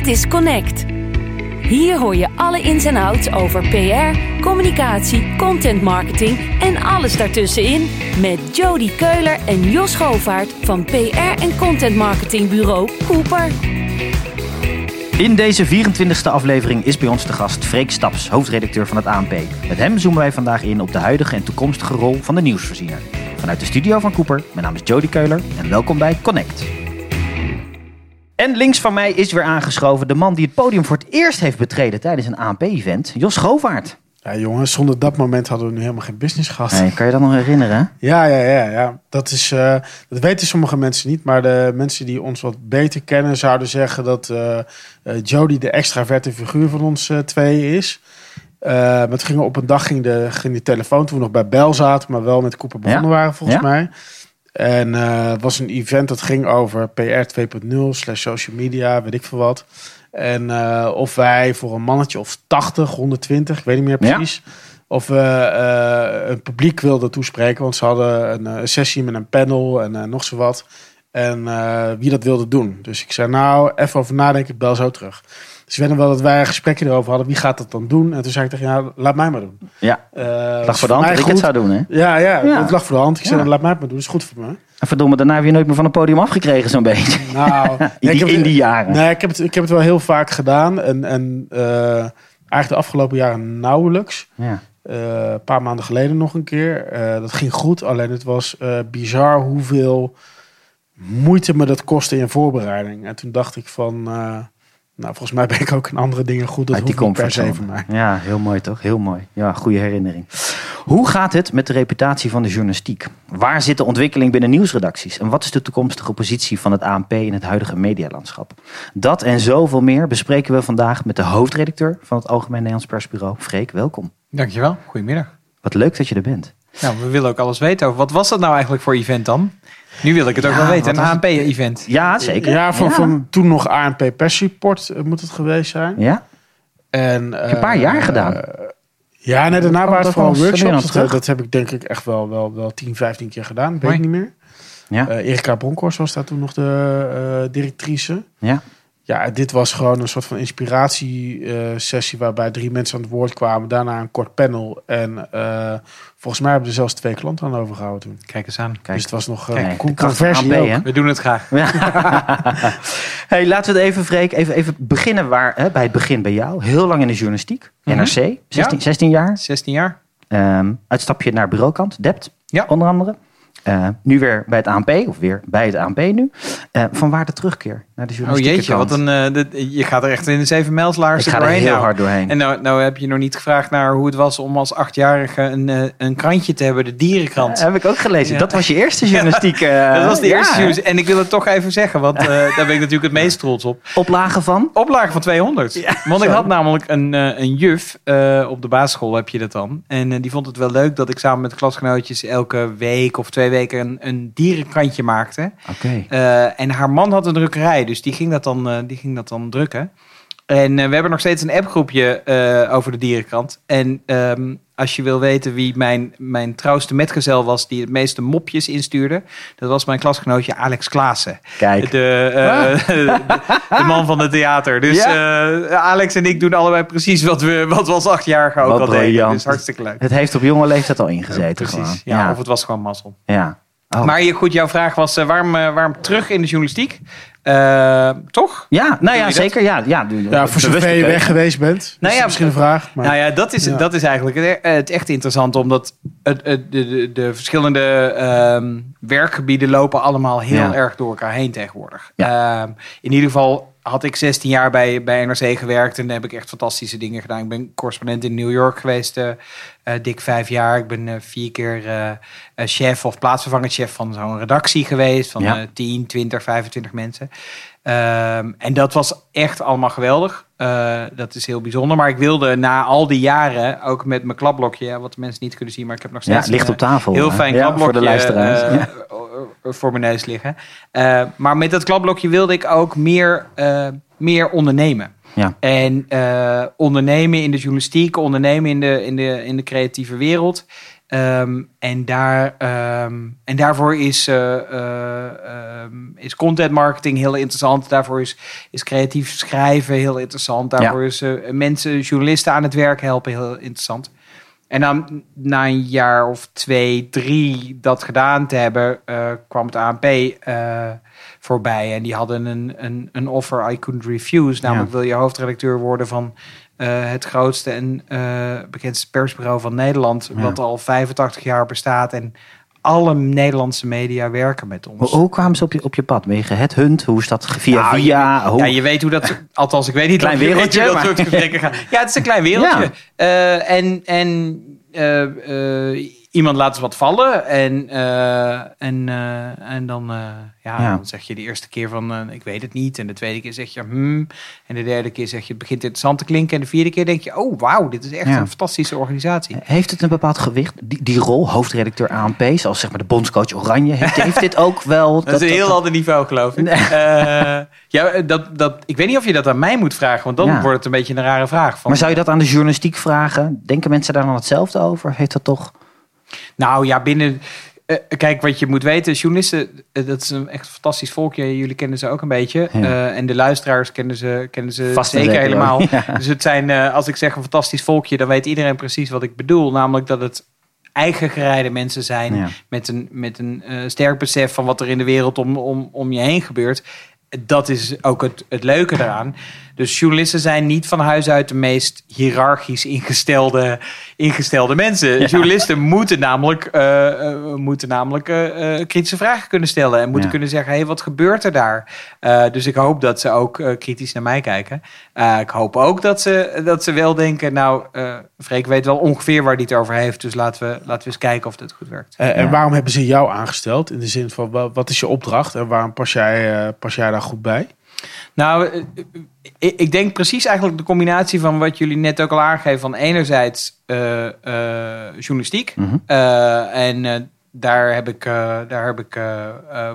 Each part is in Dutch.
Dit is Connect. Hier hoor je alle ins en outs over PR, communicatie, content marketing en alles daartussenin met Jody Keuler en Jos Govaert van PR en content marketingbureau Cooper. In deze 24e aflevering is bij ons de gast Freek Staps, hoofdredacteur van het ANP. Met hem zoomen wij vandaag in op de huidige en toekomstige rol van de nieuwsvoorziener. Vanuit de studio van Cooper, mijn naam is Jody Keuler en welkom bij Connect. En links van mij is weer aangeschoven de man die het podium voor het eerst heeft betreden tijdens een ANP-event, Jos Govaert. Ja, jongens, zonder dat moment hadden we nu helemaal geen business gehad. Hey, kan je dat nog herinneren? Ja, ja, ja, ja. Dat, is, uh, dat weten sommige mensen niet. Maar de mensen die ons wat beter kennen, zouden zeggen dat uh, Jody de extraverte figuur van ons twee is. het ging op een dag ging de, ging de telefoon toen we nog bij Bel zaten, maar wel met Cooper begonnen ja? waren volgens ja? mij. En het was een event dat ging over PR 2.0, slash social media, weet ik veel wat. En uh, of wij voor een mannetje of 80, 120, ik weet niet meer precies. Ja. Of we uh, een publiek wilden toespreken. Want ze hadden een, een sessie met een panel en nog zo wat. En wie dat wilde doen. Dus ik zei nou, even over nadenken, ik bel zo terug. Dus weet nog wel dat wij een gesprekje erover hadden. Wie gaat dat dan doen? En toen zei ik tegen ja, laat mij maar doen. Ja, het lag voor de hand dat ik het zou doen, hè? Ja, ja, ja. het lag voor de hand. Ik zei, laat mij het maar doen. Dat is goed voor me. En verdomme, daarna heb je nooit meer van het podium afgekregen, zo'n beetje. Nou, in, die, in die jaren. Nee, ik heb, het, ik heb het wel heel vaak gedaan. En, en uh, eigenlijk de afgelopen jaren nauwelijks. Ja. Uh, een paar maanden geleden nog een keer. Dat ging goed, alleen het was bizar hoeveel moeite me dat kostte in voorbereiding. En toen dacht ik van... Nou, volgens mij ben ik ook in andere dingen goed. Dat hoeft niet per se van mij. Ja, heel mooi toch? Heel mooi. Ja, goede herinnering. Hoe gaat het met de reputatie van de journalistiek? Waar zit de ontwikkeling binnen nieuwsredacties? En wat is de toekomstige positie van het ANP in het huidige medialandschap? Dat en zoveel meer bespreken we vandaag met de hoofdredacteur van het Algemeen Nederlands Persbureau, Freek. Welkom. Dankjewel. Goedemiddag. Wat leuk dat je er bent. Nou, we willen ook alles weten over. Wat was dat nou eigenlijk voor event dan? Nu wil ik het ook wel weten. Een ANP-event. Ja, zeker. Ja, van, ja. van toen nog ANP Pers Report moet het geweest zijn. Ja. En, uh, een paar jaar gedaan. Uh, ja, nee, daarna waren het vooral workshops. Dat, dat, heb ik denk ik echt wel, wel, wel 10, 15 keer gedaan. Weet ik niet meer. Ja. Uh, Erika Bronkhorst was daar toen nog de directrice. Ja. Ja, dit was gewoon een soort van inspiratiesessie waarbij drie mensen aan het woord kwamen. Daarna een kort panel. En uh, volgens mij hebben er zelfs twee klanten aan overgehouden toen. Kijk eens aan. Kijk. Dus het was nog uh, Kijk, controversie AP, We doen het graag. hey, laten we het even, Freek, even, even beginnen waar, hè, bij het begin bij jou. Heel lang in de journalistiek. NRC, 16, Ja. 16 jaar. 16 jaar. Um, uitstapje naar bureaukant, Dept, Ja. onder andere. Uh, nu weer bij het ANP, of weer bij het ANP nu. Uh, van waar de terugkeer naar de Oh jeetje, kant? wat een, uh, dit, je gaat er echt in de zeven mijlslaars Ik ga er doorheen heel nou. hard doorheen. En nou, nou heb je nog niet gevraagd naar hoe het was om als achtjarige een, uh, een krantje te hebben, de dierenkrant. heb ik ook gelezen. Ja. Dat was je eerste journalistiek. uh, dat was de ja, eerste journalistiek. En ik wil het toch even zeggen, want uh, daar ben ik natuurlijk het meest trots op. Oplagen van? Oplage van 200. Ja, want ik had namelijk een, een juf, op de basisschool heb je dat dan. En die vond het wel leuk dat ik samen met klasgenootjes elke week of twee weken een, een dierenkrantje maakte. Oké. En haar man had een drukkerij, dus die ging dat dan, uh, die ging dat dan drukken. En uh, we hebben nog steeds een appgroepje uh, over de dierenkrant. En um, als je wil weten wie mijn, mijn trouwste metgezel was... die het meeste mopjes instuurde... dat was mijn klasgenootje Alex Klaassen. Kijk. De, uh, de, de, man van het theater. Dus ja. Alex en ik doen allebei precies wat we, wat we als achtjarige ook Wat al deden. Dus hartstikke leuk. Het heeft op jonge leeftijd al ingezeten. Precies, ja, ja. Of het was gewoon mazzel. Ja. Oh. Maar je, goed, jouw vraag was uh, waarom, uh, waarom terug in de journalistiek? Uh, toch? Ja, nou ja, zeker. Ja, ja, ja voor zover je weg geweest bent. Nou ja, misschien een vraag. Maar... Nou ja, dat is, ja. dat is eigenlijk het, het echt interessant. Omdat het, het, de, de, de, verschillende um, werkgebieden lopen allemaal heel Ja. erg door elkaar heen tegenwoordig. Ja. Um, in ieder geval had ik 16 jaar bij, bij NRC gewerkt en heb ik echt fantastische dingen gedaan. Ik ben correspondent in New York geweest, uh, uh, dik vijf jaar. Ik ben uh, vier keer chef of plaatsvervangend chef van zo'n redactie geweest van Ja. 10, 20, 25 mensen. Um, en dat was echt allemaal geweldig. Uh, dat is heel bijzonder. Maar ik wilde na al die jaren, ook met mijn klapblokje, wat de mensen niet kunnen zien, maar ik heb nog Ja, steeds het ligt een, op tafel. heel fijn Ja, klapblokje voor de luisteraars. uh, Ja. Voor mijn neus liggen. Uh, maar met dat klapblokje wilde ik ook meer, uh, meer ondernemen. Ja. En uh, ondernemen in de journalistiek, ondernemen in de, in de, in de creatieve wereld. Ehm, en, daar, ehm, en daarvoor is, eh, eh, ehm, is content marketing heel interessant. Daarvoor is, is creatief schrijven heel interessant. Daarvoor is eh, mensen, journalisten aan het werk helpen heel interessant. En dan na een jaar of twee, drie dat gedaan te hebben, eh, kwam het ANP eh, voorbij. En die hadden een, een, een offer I couldn't refuse. Namelijk Ja. wil je hoofdredacteur worden van eh, het grootste en bekendste persbureau van Nederland. Ja. Wat al 85 jaar bestaat. En alle Nederlandse media werken met ons. Hoe, kwamen ze op je, op je pad? Ben je geheadhunt? Hoe is dat? Via Nou, via? Hoe? Ja, je weet hoe dat... Althans, ik weet niet Klein je wereldje, dat maar- soort gesprekken gaan. Ja, het is een klein wereldje. Ja. Eh, en en eh, eh, iemand laat eens wat vallen. En, eh, en, eh, en dan, eh, ja, Ja. dan zeg je de eerste keer van... ik weet het niet. En de tweede keer zeg je... Hmm. En de derde keer zeg je... het begint interessant te klinken. En de vierde keer denk je... oh, wauw, dit is echt Ja. een fantastische organisatie. Heeft het een bepaald gewicht? Die, die rol, hoofdredacteur ANP, zoals zeg maar de bondscoach Oranje, heeft, heeft dit ook wel... Dat, is een heel ander niveau, geloof ik. Nee. Ja, dat, dat, ik weet niet of je dat aan mij moet vragen, want dan Ja. wordt het een beetje een rare vraag. Van, Maar zou je dat aan de journalistiek vragen? Denken mensen daar dan hetzelfde over? Heeft dat toch... Nou ja, binnen. eh, kijk, wat je moet weten, journalisten, eh, dat is een echt fantastisch volkje. Jullie kennen ze ook een beetje. Ja. Eh, en de luisteraars kennen ze, kennen ze Vast zeker zeker helemaal. ja. Dus het zijn, als ik zeg een fantastisch volkje, dan weet iedereen precies wat ik bedoel. Namelijk dat het eigen gereide mensen zijn Ja. met een, met een sterk besef van wat er in de wereld om, om, om je heen gebeurt. Dat is ook het, het leuke daaraan. Dus journalisten zijn niet van huis uit de meest hiërarchisch ingestelde, ingestelde mensen. Ja. Journalisten moeten namelijk, eh, eh, moeten namelijk eh, kritische vragen kunnen stellen. En moeten Ja. kunnen zeggen, hé, hey, wat gebeurt er daar? Eh, dus ik hoop dat ze ook kritisch naar mij kijken. Eh, ik hoop ook dat ze, dat ze wel denken, nou, eh Freek weet wel ongeveer waar hij het over heeft. Dus laten we, laten we eens kijken of dit goed werkt. Eh, En waarom hebben ze jou aangesteld? In de zin van, wa- wat is je opdracht en waarom pas jij, pas jij daar goed bij? Nou, ik, ik denk precies eigenlijk de combinatie van wat jullie net ook al aangeven. Van enerzijds eh, journalistiek. Mhm. Eh, en daar heb ik, daar heb ik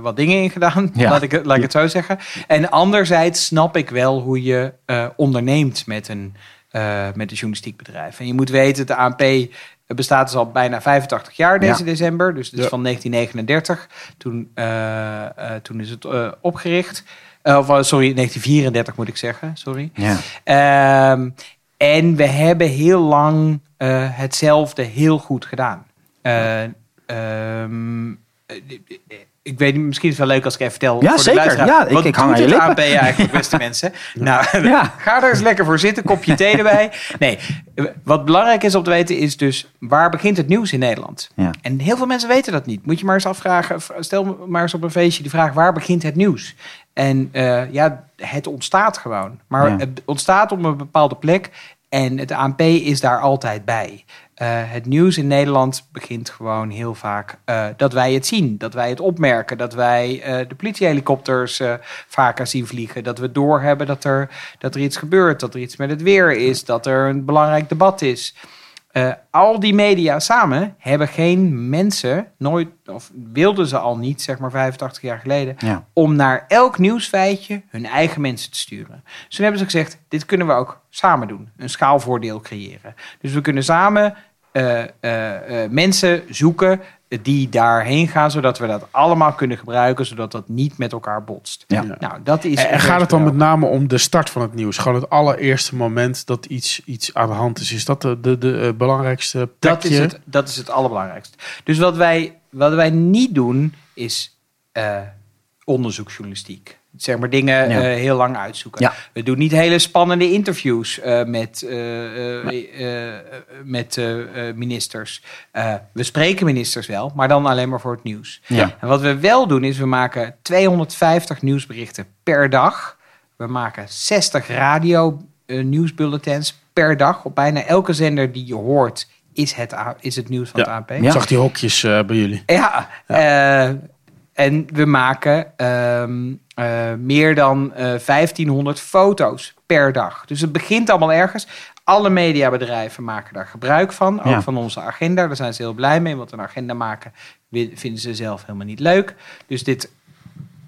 wat dingen in gedaan, Ja. laat, ik, het- laat ik het zo zeggen. En anderzijds snap ik wel hoe je onderneemt met een, eh, met een journalistiek bedrijf. En je moet weten, de ANP bestaat dus al bijna 85 jaar deze Ja. december. Dus het is Ja. van 1939. Toen, eh, eh, toen is het eh, opgericht. Of, sorry, 1934 moet ik zeggen. Sorry. Ja. Ehm, en we hebben heel lang hetzelfde heel goed gedaan. Eh, ehm, eh, ik weet niet, misschien is het wel leuk als ik even vertel. Ja, voor de zeker. luisteraar. Ja, ik- Wat ik hang aan je het lippen. ANP eigenlijk, beste mensen? Nou, Ja. ga er eens lekker voor zitten, kopje thee erbij. Nee, wat belangrijk is om te weten is dus... waar begint het nieuws in Nederland? Ja. En heel veel mensen weten dat niet. Moet je maar eens afvragen, stel maar eens op een feestje die vraag... waar begint het nieuws? En eh, ja, het ontstaat gewoon. Maar Ja. het ontstaat op een bepaalde plek... en het ANP is daar altijd bij. Eh, het nieuws in Nederland begint gewoon heel vaak eh, dat wij het zien. Dat wij het opmerken. Dat wij eh, de politiehelikopters eh, vaker zien vliegen. Dat we doorhebben dat er, dat er iets gebeurt. Dat er iets met het weer is. Dat er een belangrijk debat is. Eh, al die media samen hebben geen mensen, nooit, of wilden ze al niet, zeg maar 85 jaar geleden, Ja. om naar elk nieuwsfeitje hun eigen mensen te sturen. Dus toen hebben ze gezegd, dit kunnen we ook samen doen. Een schaalvoordeel creëren. Dus we kunnen samen eh, eh, mensen zoeken die daarheen gaan, zodat we dat allemaal kunnen gebruiken, zodat dat niet met elkaar botst. Ja. Nou, dat is En, gaat het dan met name om de start van het nieuws? Gewoon het allereerste moment dat iets, iets aan de hand is. Is dat de, de, de eh, belangrijkste Dat is, het, dat is het allerbelangrijkste. Dus wat wij, wat wij niet doen, is eh, onderzoeksjournalistiek. Zeg maar dingen Ja. eh, heel lang uitzoeken. Ja. We doen niet hele spannende interviews eh, met, eh, met ministers. Eh, we spreken ministers wel, maar dan alleen maar voor het nieuws. Ja. En wat we wel doen, is we maken 250 nieuwsberichten per dag. We maken 60 radio nieuwsbulletins per dag. Op bijna elke zender die je hoort, is het, A- is het nieuws van Ja. het. Ik Ja. zag die hokjes eh, bij jullie. Ja, eh, en we maken ehm, eh, meer dan eh 1500 foto's per dag. Dus het begint allemaal ergens. Alle mediabedrijven maken daar gebruik van. Ook Ja. van onze agenda. Daar zijn ze heel blij mee. Want een agenda maken vinden ze zelf helemaal niet leuk. Dus dit,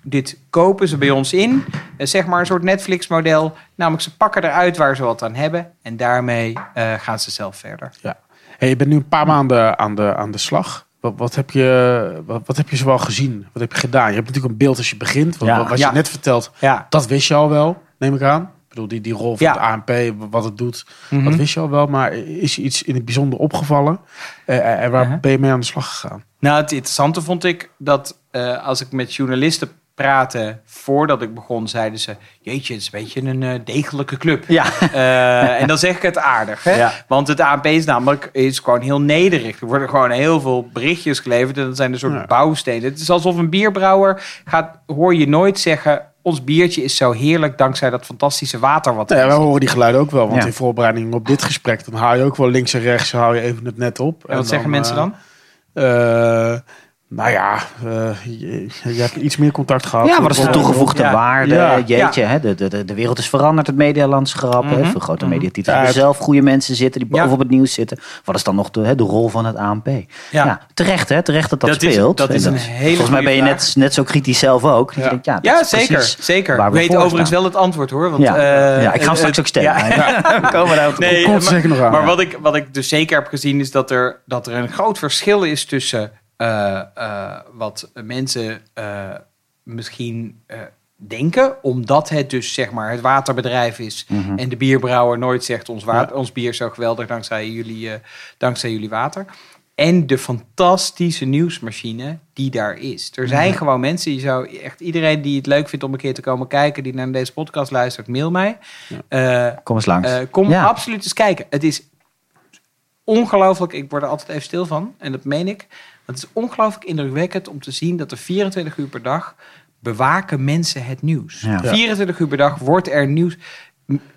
dit kopen ze bij ons in. Eh, zeg maar een soort Netflix-model. Namelijk ze pakken eruit waar ze wat aan hebben. En daarmee eh, gaan ze zelf verder. Ja. Hey, je bent nu een paar maanden aan de, aan de slag. Wat, wat, heb je, wat, wat heb je zoal gezien? Wat heb je gedaan? Je hebt natuurlijk een beeld als je begint. Wat, Ja. wat Ja. je net vertelt, Ja. dat wist je al wel, neem ik aan. Ik bedoel, die, die rol van het ANP, wat het doet, Mhm. dat wist je al wel. Maar is je iets in het bijzonder opgevallen? Eh, en waar ben je mee aan de slag gegaan? Nou, het interessante vond ik dat eh, als ik met journalisten praatte voordat ik begon, zeiden ze: Jeetje, het is een beetje een eh, degelijke club. Ja. Eh, en dan zeg ik het aardig, hè? Ja. Want het ANP is namelijk is gewoon heel nederig. Er worden gewoon heel veel berichtjes geleverd en dat zijn een soort Ja. bouwstenen. Het is alsof een bierbrouwer gaat, hoor je nooit zeggen. Ons biertje is zo heerlijk dankzij dat fantastische water wat er ja, is. horen die geluiden ook wel. Want in voorbereiding op dit gesprek, dan haal je ook wel links en rechts, haal je even het net op. En wat zeggen mensen eh, dan? Nou ja, eh, je, je hebt iets meer contact gehad. Ja, wat is de toegevoegde Ja. waarde? Ja. Jeetje, hè? De, de, de, wereld is veranderd, het medialandschap. hè? Mhm. Veel grote Mhm. mediatitels het- zelf goede mensen zitten die Ja. bovenop het nieuws zitten. Wat is dan nog de, hè, de rol van het ANP? Ja. Ja. terecht hè? Terecht dat dat, Dat is- speelt. dat is En een hele Volgens mij ben je net, net zo kritisch zelf ook. Dat je Ja. denkt, ja, is zeker. zeker. we weet overigens wel het antwoord hoor. Want, Ja. eh, ja, ik ga hem eh, straks ook stellen. komen Nee, Komt maar- zeker nog aan. Maar ja. wat ik, wat ik dus zeker heb gezien is dat er, dat er een groot verschil is tussen eh, eh, wat mensen eh, misschien denken, omdat het dus zeg maar het waterbedrijf is Mhm. en de bierbrouwer nooit zegt ons, water, Ja. ons bier is zo geweldig dankzij jullie, dankzij jullie water. En de fantastische nieuwsmachine die daar is. Er zijn Mhm. gewoon mensen, die zou echt iedereen die het leuk vindt om een keer te komen kijken, die naar deze podcast luistert, mail mij. Eh, Kom eens langs. kom Ja. absoluut eens kijken. Het is ongelooflijk. Ik word er altijd even stil van. En dat meen ik. Het is ongelooflijk indrukwekkend om te zien dat er 24 uur per dag bewaken mensen het nieuws. Ja. Ja. 24 uur per dag wordt er nieuws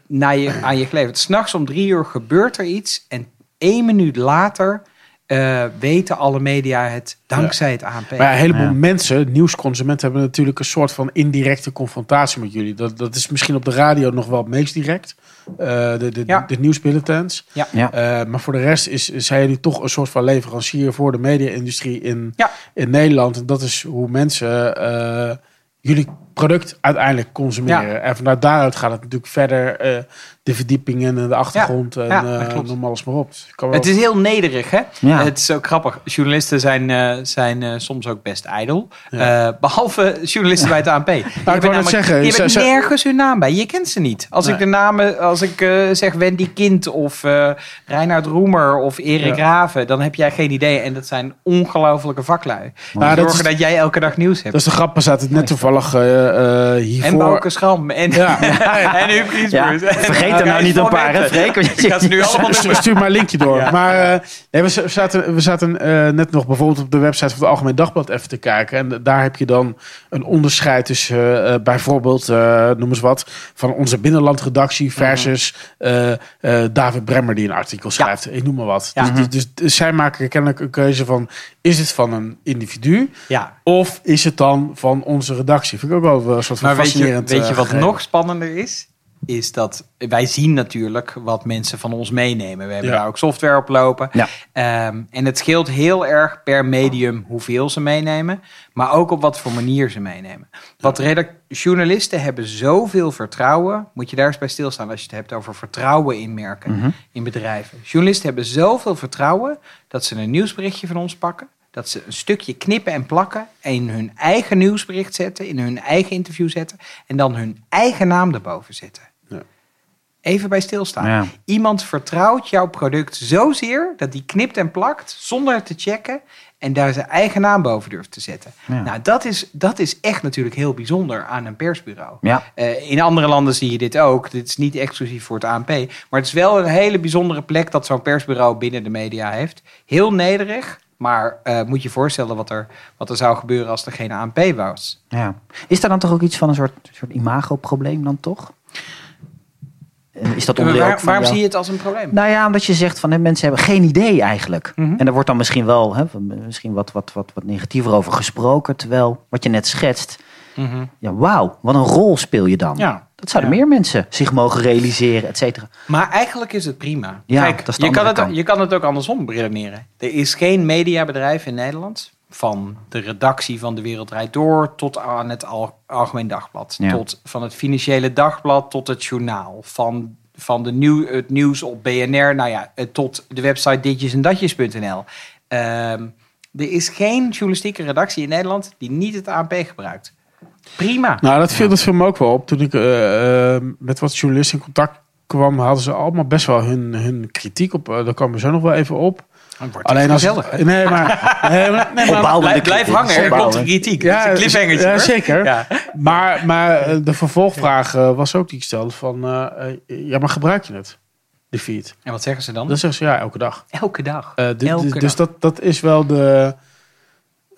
naar je, aan je geleverd. S'nachts om drie uur gebeurt er iets. En één minuut later eh, weten alle media het dankzij het ANP. Maar ja, een heleboel Ja. mensen, nieuwsconsumenten, hebben natuurlijk een soort van indirecte confrontatie met jullie. Dat, dat is misschien op de radio nog wel het meest direct. Eh, de, de, Ja. de nieuwsbulletins. Ja. Ja. Eh, maar voor de rest is, zijn jullie toch een soort van leverancier voor de media-industrie in, Ja. in Nederland. En dat is hoe mensen eh, jullie product uiteindelijk consumeren. En vanuit daaruit gaat het natuurlijk verder eh, de verdiepingen en de achtergrond en Ja, eh, noem alles maar op. Dus ik kan Het is heel nederig, hè? Ja. Het is ook grappig. Journalisten zijn, eh, zijn soms ook best ijdel. Eh, behalve journalisten bij het ANP. Je net namelijk- zeggen, je ze- hebt ze- nergens hun naam bij. Je kent ze niet. Als Nee. ik de namen, als ik eh, zeg Wendy Kind of eh Reinhard Roemer of Erik Ja. Raven, dan heb jij geen idee. En dat zijn ongelofelijke vaklui. Die Ja, dat zorgen is- dat jij elke dag nieuws hebt. Dat is de grap, we zaten het net toevallig hiervoor... en Bouke Schram. En, Ja. en Huub Giesbers. Vergeet er nou niet een paar, hè, Freek? Ik ga ze nu allemaal Stu- noemen. Stuur maar een linkje door. Ja. Maar eh, nee, we zaten, we zaten eh, net nog bijvoorbeeld op de website van het Algemeen Dagblad even te kijken. En daar heb je dan een onderscheid tussen eh, eh, bijvoorbeeld, eh, noem eens wat, van onze binnenlandredactie versus eh, eh, David Bremmer die een artikel schrijft. Ik noem maar wat. Ja. Dus, dus, dus zij maken kennelijk een keuze van, is het van een individu Ja. of is het dan van onze redactie? Vind ik ook wel een soort van Maar weet je, weet je eh, wat gegeven. nog spannender is? Is dat wij zien natuurlijk wat mensen van ons meenemen. We hebben Ja. daar ook software op lopen. Ja. Ehm, en het scheelt heel erg per medium hoeveel ze meenemen. Maar ook op wat voor manier ze meenemen. Wat journalisten hebben zoveel vertrouwen. Moet je daar eens bij stilstaan als je het hebt over vertrouwen in merken. Mhm. In bedrijven. Journalisten hebben zoveel vertrouwen dat ze een nieuwsberichtje van ons pakken. Dat ze een stukje knippen en plakken. En in hun eigen nieuwsbericht zetten. In hun eigen interview zetten. En dan hun eigen naam erboven zetten. Ja. Even bij stilstaan. Ja. Iemand vertrouwt jouw product zozeer dat die knipt en plakt zonder het te checken en daar zijn eigen naam boven durft te zetten. Ja. Nou, dat is, dat is echt natuurlijk heel bijzonder aan een persbureau. Ja. Eh, in andere landen zie je dit ook. Dit is niet exclusief voor het ANP. Maar het is wel een hele bijzondere plek dat zo'n persbureau binnen de media heeft. Heel nederig. Maar eh, moet je je voorstellen wat er, wat er zou gebeuren als er geen ANP was. Ja. Is daar dan toch ook iets van een soort, soort imagoprobleem dan toch? En Is dat Maar onderdeel waar- van waarom jou- zie je het als een probleem? Nou ja, omdat je zegt van hè, mensen hebben geen idee eigenlijk. Mhm. En er wordt dan misschien wel hè, misschien wat, wat, wat, wat negatiever over gesproken. Terwijl wat je net schetst, Mhm. ja, wauw, wat een rol speel je dan. Ja. Dat zouden Ja. meer mensen zich mogen realiseren, et cetera. Maar eigenlijk is het prima. Ja, Kijk, dat je, kan het, kant. je kan het ook andersom redeneren. Er is geen mediabedrijf in Nederland, van de redactie van De Wereld Draait Door tot aan het Al- Algemeen Dagblad, Ja. tot van het Financiële Dagblad tot het Journaal, van van de nieuw, het nieuws op BNR, nou ja, eh, tot de website ditjes en datjes.nl. Ehm, er is geen journalistieke redactie in Nederland die niet het ANP gebruikt. Prima. Nou, dat viel, dat viel me ook wel op. Toen ik eh, eh, met wat journalisten in contact kwam, hadden ze allemaal best wel hun, hun kritiek op. Eh, daar komen we zo nog wel even op. Wordt Alleen als gezellig. nee, maar, nee, maar, nee, maar Opbouwende Blijf, hangen, er komt een kritiek. Ja, een ja, zeker. Ja. Maar, maar de vervolgvraag was ook die ik stelde van, ja, maar gebruik je het? De feed. En wat zeggen ze dan? Dan zeggen ze ja, elke dag. Elke dag. Elke dus dag. dat, dat is wel de.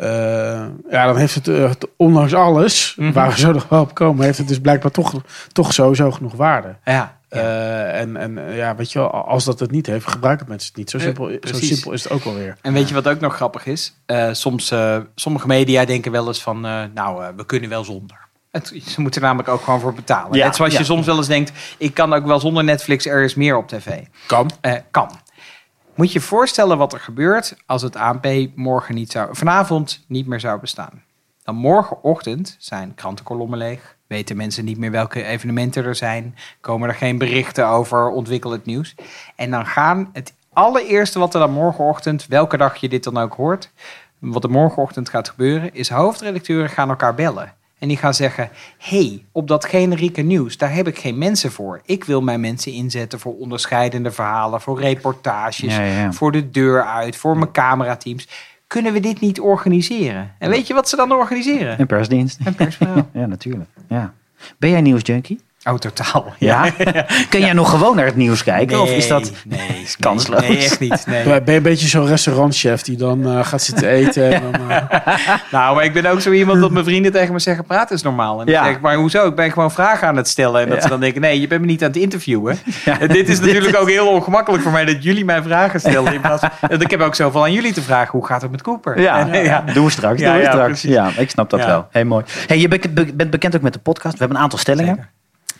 Eh, ja, dan heeft het, het- ondanks alles, Mhm. waar we zo nog wel op komen, heeft het dus blijkbaar toch, toch sowieso genoeg waarde. Ja. ja. Eh, en en ja, weet je wel, als dat het niet heeft, gebruiken mensen het niet. Zo simpel, zo simpel is het ook wel weer. En weet je wat ook nog grappig is? Soms, sommige media denken wel eens van, nou, we kunnen wel zonder. Het, ze moeten er namelijk ook gewoon voor betalen. Ja, Net zoals ja. je soms wel eens denkt, ik kan ook wel zonder Netflix ergens meer op tv. Kan. Kan. Moet je je voorstellen wat er gebeurt als het ANP morgen niet zou, vanavond niet meer zou bestaan. Dan morgenochtend zijn krantenkolommen leeg. Weten mensen niet meer welke evenementen er zijn. Komen er geen berichten over ontwikkelend nieuws. En dan gaan het allereerste wat er dan morgenochtend, welke dag je dit dan ook hoort, wat er morgenochtend gaat gebeuren, is hoofdredacteuren gaan elkaar bellen. En die gaan zeggen: hey, op dat generieke nieuws, daar heb ik geen mensen voor. Ik wil mijn mensen inzetten voor onderscheidende verhalen, voor reportages, Ja, ja, ja. voor de deur uit, voor mijn camerateams. Kunnen we dit niet organiseren? En weet je wat ze dan organiseren? Een persdienst. Een persverhaal. Ja, natuurlijk. Ja. Ben jij nieuwsjunkie? Oh, totaal. Ja. Kun jij nog gewoon naar het nieuws kijken? of is dat... Nee, nee, kansloos? Nee, echt niet. Nee. Ben je een beetje zo'n restaurantchef die dan eh, gaat zitten eten? En dan, eh, Nou, maar ik ben ook zo iemand dat mijn vrienden tegen me zeggen: praten is normaal. En dan Ja. zeg ik, maar hoezo? Ik ben gewoon vragen aan het stellen. En dat Ja. ze dan denken: nee, je bent me niet aan het interviewen. Ja, En dit is natuurlijk ook heel ongemakkelijk voor mij dat jullie mij vragen stellen. In plaats van, ik heb ook zoveel aan jullie te vragen: hoe gaat het met Cooper? Ja, En, ja. doen we straks. Ja, ja, straks. precies. Ja, ik snap dat Ja. wel. Heel mooi. Hey, je bent, be- bent bekend ook met de podcast. We hebben een aantal stellingen. Zeker.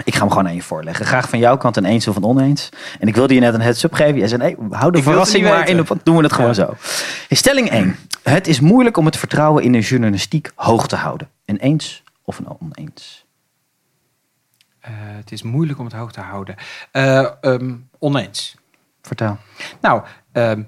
Ik ga hem gewoon aan je voorleggen. Graag van jouw kant een eens of een oneens. En ik wilde je net een heads-up geven. Jij zei, nee, hou de Ik verrassing maar in de... weten. Doen we het gewoon Ja. zo. Hey, stelling 1. Het is moeilijk om het vertrouwen in de journalistiek hoog te houden. Een eens of een oneens? Eh, het is moeilijk om het hoog te houden. Eh, ehm, oneens. Vertel. Nou, ehm,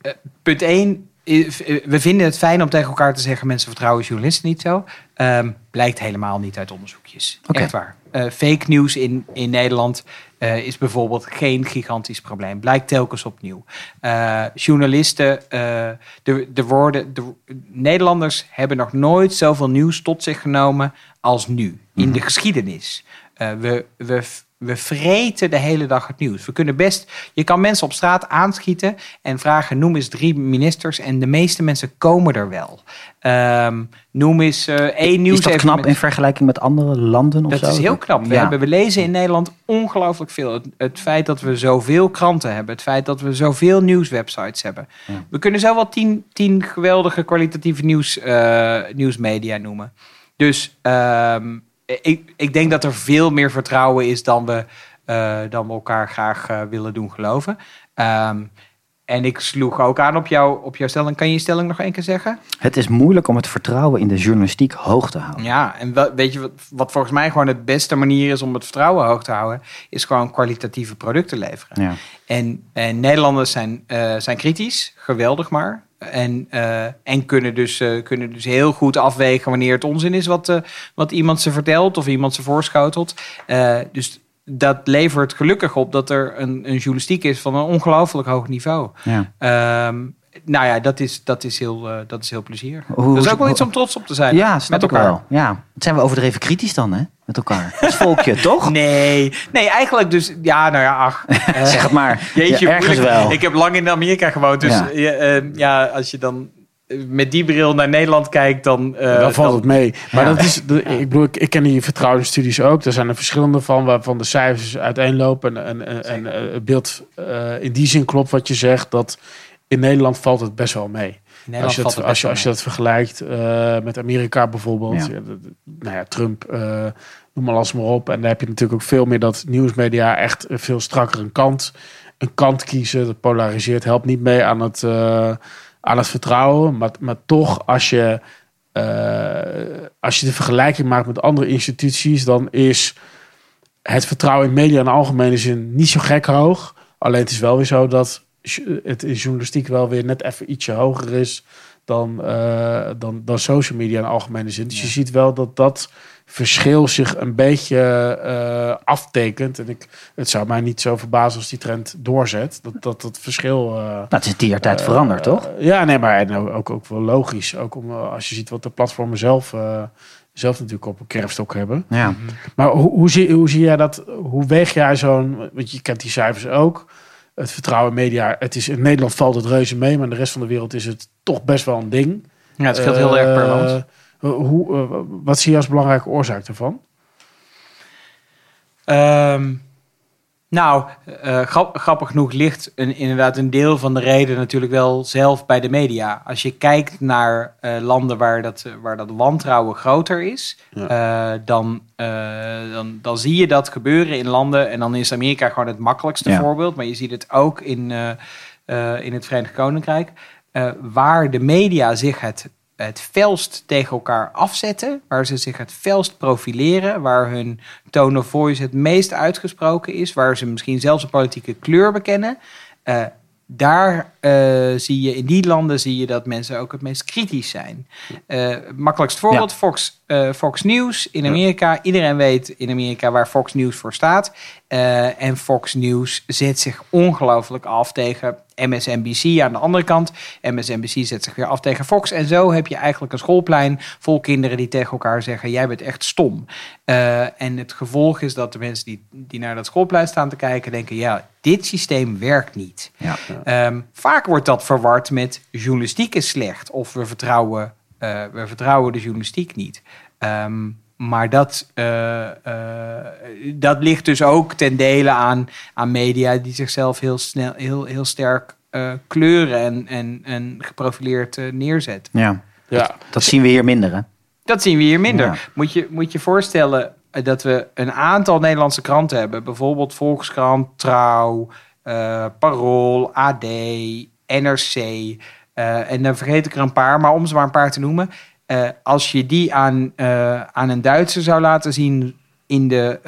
eh, punt 1. We vinden het fijn om tegen elkaar te zeggen: mensen vertrouwen journalisten niet zo. Ehm, blijkt helemaal niet uit onderzoekjes. Echt waar. Eh, fake news in, in Nederland eh, is bijvoorbeeld geen gigantisch probleem. Blijkt telkens opnieuw. Eh, journalisten, de, de woorden, de, Nederlanders hebben nog nooit zoveel nieuws tot zich genomen als nu in de geschiedenis. Eh, we, we, we vreten de hele dag het nieuws. We kunnen best, je kan mensen op straat aanschieten en vragen: noem eens drie ministers. En de meeste mensen komen er wel. Ehm, noem eens eh, één nieuws. Is dat knap in vergelijking met andere landen of Dat zo? is heel knap. We, Ja. hebben, we lezen in Nederland ongelooflijk veel. Het, het feit dat we zoveel kranten hebben. Het feit dat we zoveel nieuwswebsites hebben. Ja. We kunnen zo wel tien, tien geweldige kwalitatieve nieuws, eh, nieuwsmedia noemen. Dus ehm, ik, ik denk dat er veel meer vertrouwen is dan we, eh, dan we elkaar graag eh, willen doen geloven. Ehm, en ik sloeg ook aan op, jou, op jouw stelling. Kan je je stelling nog één keer zeggen? Het is moeilijk om het vertrouwen in de journalistiek hoog te houden. Ja, en wel- weet je wat, wat volgens mij gewoon de beste manier is om het vertrouwen hoog te houden, is gewoon kwalitatieve producten leveren. Ja. En, en Nederlanders zijn, eh, zijn kritisch, geweldig maar. En, eh, en kunnen, dus, eh, kunnen dus heel goed afwegen wanneer het onzin is wat, eh, wat iemand ze vertelt of iemand ze voorschotelt. Dus dat levert gelukkig op dat er een, een journalistiek is van een ongelooflijk hoog niveau. Ja. Ehm, nou ja, dat is, dat is, heel, dat is heel plezierig. Hoe- dat is ook wel hoe- iets om trots op te zijn. Ja, snap met ik elkaar. wel. Ja. Zijn we overdreven kritisch dan, hè? Met elkaar. Als volkje, toch? Nee, nee, eigenlijk dus, ja, nou ja, ach. Zeg het maar. Jeetje, Ja, ergens moeilijk. wel. Ik heb lang in Amerika gewoond, dus Ja. ja, eh, ja als je dan eh, met die bril naar Nederland kijkt, dan... eh, dan valt dan- het mee. Maar Ja. dat is, de, ik bedoel, ik, ik ken die vertrouwde studies ook. Er zijn er verschillende van, waarvan de cijfers uiteenlopen. En, en, en eh, het beeld eh, in die zin klopt wat je zegt, dat in Nederland valt het best wel mee. Als je, valt het, het als, je, als best je dat vergelijkt eh, met Amerika bijvoorbeeld. Ja. Nou ja, Trump, eh, noem maar alles maar op. En daar heb je natuurlijk ook veel meer dat nieuwsmedia echt veel strakker een kant, een kant kiezen. Dat polariseert, helpt niet mee aan het, eh, aan het vertrouwen. Maar, maar toch, als je, eh, als je de vergelijking maakt met andere instituties, dan is het vertrouwen in media in de algemene zin niet zo gek hoog. Alleen het is wel weer zo dat het in journalistiek wel weer net even ietsje hoger is dan, eh, dan, dan social media in algemene zin. Dus je ziet wel dat dat verschil zich een beetje eh, aftekent. En ik, het zou mij niet zo verbazen als die trend doorzet. Dat dat, dat verschil... eh, Nou, het is jaar tijd eh, veranderd, toch? ja, nee, maar en ook, ook wel logisch. Ook om, als je ziet wat de platformen zelf, zelf natuurlijk op een kerfstok hebben. Ja. Maar hoe, hoe, zie, hoe zie jij dat? Hoe weeg jij zo'n... Want je kent die cijfers ook. Het vertrouwen in media. Het is, in Nederland valt het reuze mee. Maar in de rest van de wereld is het toch best wel een ding. Ja, het scheelt heel erg per Eh, land. Hoe, eh, wat zie je als belangrijke oorzaak daarvan? Ehm, nou, eh, grap- grappig genoeg ligt een, inderdaad een deel van de reden natuurlijk wel zelf bij de media. Als je kijkt naar eh, landen waar dat, waar dat wantrouwen groter is, eh, dan, dan, dan zie je dat gebeuren in landen. En dan is Amerika gewoon het makkelijkste Ja. voorbeeld. Maar je ziet het ook in, in het Verenigd Koninkrijk. waar de media zich het, het felst tegen elkaar afzetten. Waar ze zich het felst profileren. Waar hun tone of voice het meest uitgesproken is. Waar ze misschien zelfs een politieke kleur bekennen. eh, daar eh, zie je, in die landen zie je dat mensen ook het meest kritisch zijn. Eh makkelijkst voorbeeld, Fox, eh, Fox News in Amerika. Iedereen weet in Amerika waar Fox News voor staat. Eh, en Fox News zet zich ongelooflijk af tegen MSNBC aan de andere kant. MSNBC zet zich weer af tegen Fox. En zo heb je eigenlijk een schoolplein vol kinderen die tegen elkaar zeggen: Jij bent echt stom. Eh, en het gevolg is dat de mensen die, die naar dat schoolplein staan te kijken denken: Ja, dit systeem werkt niet. Ja. Ehm, vaak wordt dat verward met journalistiek is slecht of we vertrouwen, eh, we vertrouwen de journalistiek niet. Ehm, maar dat, eh, eh, dat ligt dus ook ten dele aan, aan media die zichzelf heel, snel, heel, heel sterk eh, kleuren en, en, en geprofileerd neerzetten. ja. Ja, Dat zien we hier minder, hè? Dat zien we hier minder. Ja. Moet, je, moet je voorstellen dat we een aantal Nederlandse kranten hebben. Bijvoorbeeld Volkskrant, Trouw, eh, Parool, AD, NRC. Eh, en dan vergeet ik er een paar, maar om ze maar een paar te noemen. eh, als je die aan, eh, aan een Duitser zou laten zien in de,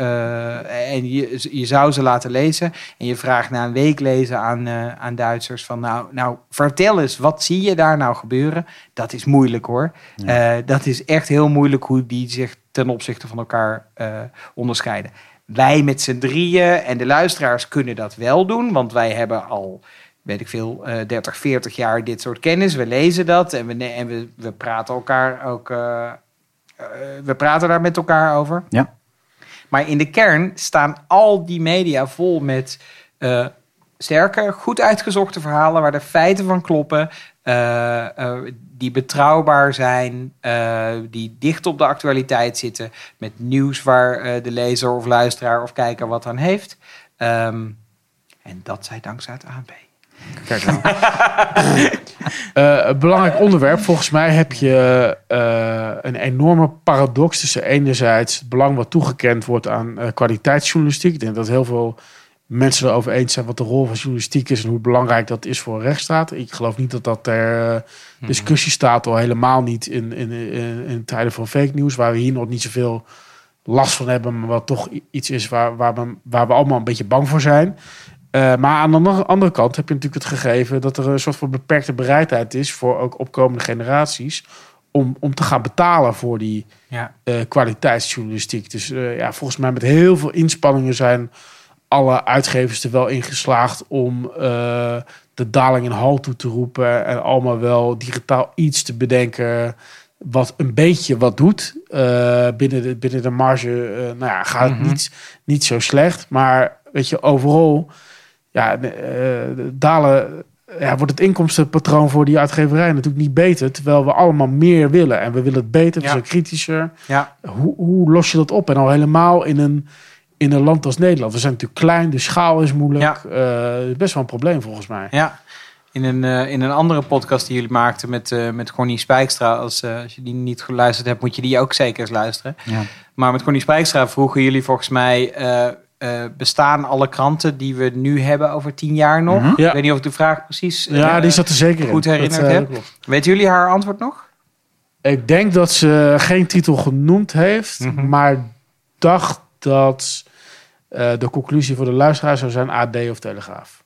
en je, je zou ze laten lezen en je vraagt na een week lezen aan, aan Duitsers van nou, nou vertel eens, wat zie je daar nou gebeuren? Dat is moeilijk hoor. Dat is echt heel moeilijk hoe die zich ten opzichte van elkaar onderscheiden. Wij met z'n drieën en de luisteraars kunnen dat wel doen, want wij hebben al, weet ik veel, eh 30, 40 jaar dit soort kennis. We lezen dat en we, en we, we praten elkaar ook, eh, eh, we praten daar met elkaar over. Ja. Maar in de kern staan al die media vol met eh, sterke, goed uitgezochte verhalen waar de feiten van kloppen, eh, eh, die betrouwbaar zijn, eh, die dicht op de actualiteit zitten, met nieuws waar eh, de lezer of luisteraar of kijker wat aan heeft. Ehm, en dat zij dankzij het ANP. Kijk nou. Eh, een belangrijk onderwerp. Volgens mij heb je eh, een enorme paradox tussen enerzijds het belang wat toegekend wordt aan eh, kwaliteitsjournalistiek. Ik denk dat heel veel mensen erover eens zijn wat de rol van journalistiek is en hoe belangrijk dat is voor een rechtsstaat. Ik geloof niet dat dat ter eh, discussie staat, al helemaal niet in, in, in, in tijden van fake news, waar we hier nog niet zoveel last van hebben, maar wat toch iets is waar, waar, we, waar we allemaal een beetje bang voor zijn. Eh, maar aan de andere- kant heb je natuurlijk het gegeven dat er een soort van beperkte bereidheid is voor ook opkomende generaties om, om te gaan betalen voor die Ja. eh, kwaliteitsjournalistiek. Dus eh, ja, volgens mij met heel veel inspanningen zijn alle uitgevers er wel in geslaagd om de daling in hal toe te roepen en allemaal wel digitaal iets te bedenken wat een beetje wat doet. Binnen, de, binnen de marge nou ja, gaat het Mhm. niet, niet zo slecht. Maar weet je, overal ja, eh, dalen, ja, wordt het inkomstenpatroon voor die uitgeverij natuurlijk niet beter. Terwijl we allemaal meer willen. En we willen het beter, we Ja. zijn kritischer. Ja. Hoe, hoe los je dat op? En al helemaal in een, in een land als Nederland. We zijn natuurlijk klein, de schaal is moeilijk. Eh, best wel een probleem volgens mij. Ja, in een, eh, in een andere podcast die jullie maakten met, eh met Connie Spijkstra. Als, als je die niet geluisterd hebt, moet je die ook zeker eens luisteren. Ja. Maar met Connie Spijkstra vroegen jullie volgens mij... eh, bestaan alle kranten die we nu hebben over tien jaar nog? Mhm. Ja. Ik weet niet of ik de vraag precies... Ja, eh, die zat er zeker goed in. herinnerd eh, heb. Weten jullie haar antwoord nog? Ik denk dat ze geen titel genoemd heeft, Mhm. maar dacht dat de conclusie voor de luisteraar zou zijn AD of Telegraaf.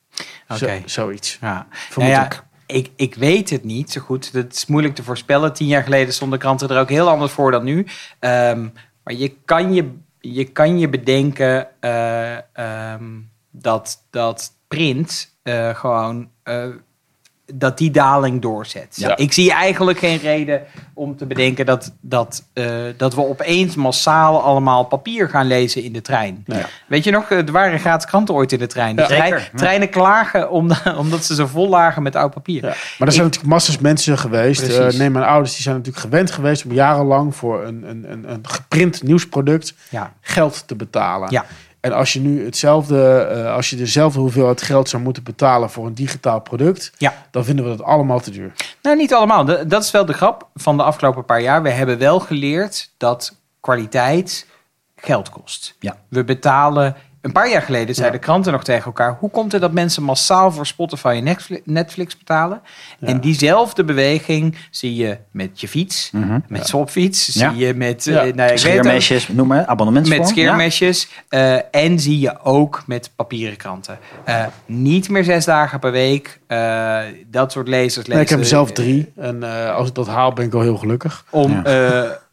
Oké. zoiets. Ja. Vermoed Nou ja, ik. ik, ik weet het niet zo goed. Dat is moeilijk te voorspellen. Tien jaar geleden stonden kranten er ook heel anders voor dan nu. Ehm, maar je kan je, je, kan je bedenken eh, ehm, dat, dat print eh, gewoon... eh, dat die daling doorzet. Ja. Ik zie eigenlijk geen reden om te bedenken dat, dat, eh, dat we opeens massaal allemaal papier gaan lezen in de trein. Ja. Weet je nog, er waren gratis kranten ooit in de trein. De Ja. trein- Zeker, ja. treinen klagen om, omdat ze zo vol lagen met oud papier. Ja. Maar er zijn natuurlijk massas mensen geweest. Eh neem mijn ouders, die zijn natuurlijk gewend geweest om jarenlang voor een, een, een, een geprint nieuwsproduct Ja. geld te betalen. Ja. En als je nu hetzelfde, eh, als je dezelfde hoeveelheid geld zou moeten betalen voor een digitaal product, Ja. dan vinden we dat allemaal te duur. Nou, niet allemaal. De- Dat is wel de grap van de afgelopen paar jaar. We hebben wel geleerd dat kwaliteit geld kost. Ja. We betalen... Een paar jaar geleden zeiden kranten nog tegen elkaar... hoe komt het dat mensen massaal voor Spotify en Netflix- betalen? En diezelfde beweging zie je met je fiets, met Swapfiets... zie je met... Ja. eh, nou, ik weet het ook. Scheermesjes, noem maar, abonnementsvorm. Met scheermesjes. eh, en zie je ook met papieren kranten. Eh, niet meer zes dagen per week. dat soort lezers lezen. Nee, ik heb zelf drie. En als ik dat haal, ben ik al heel gelukkig. Om,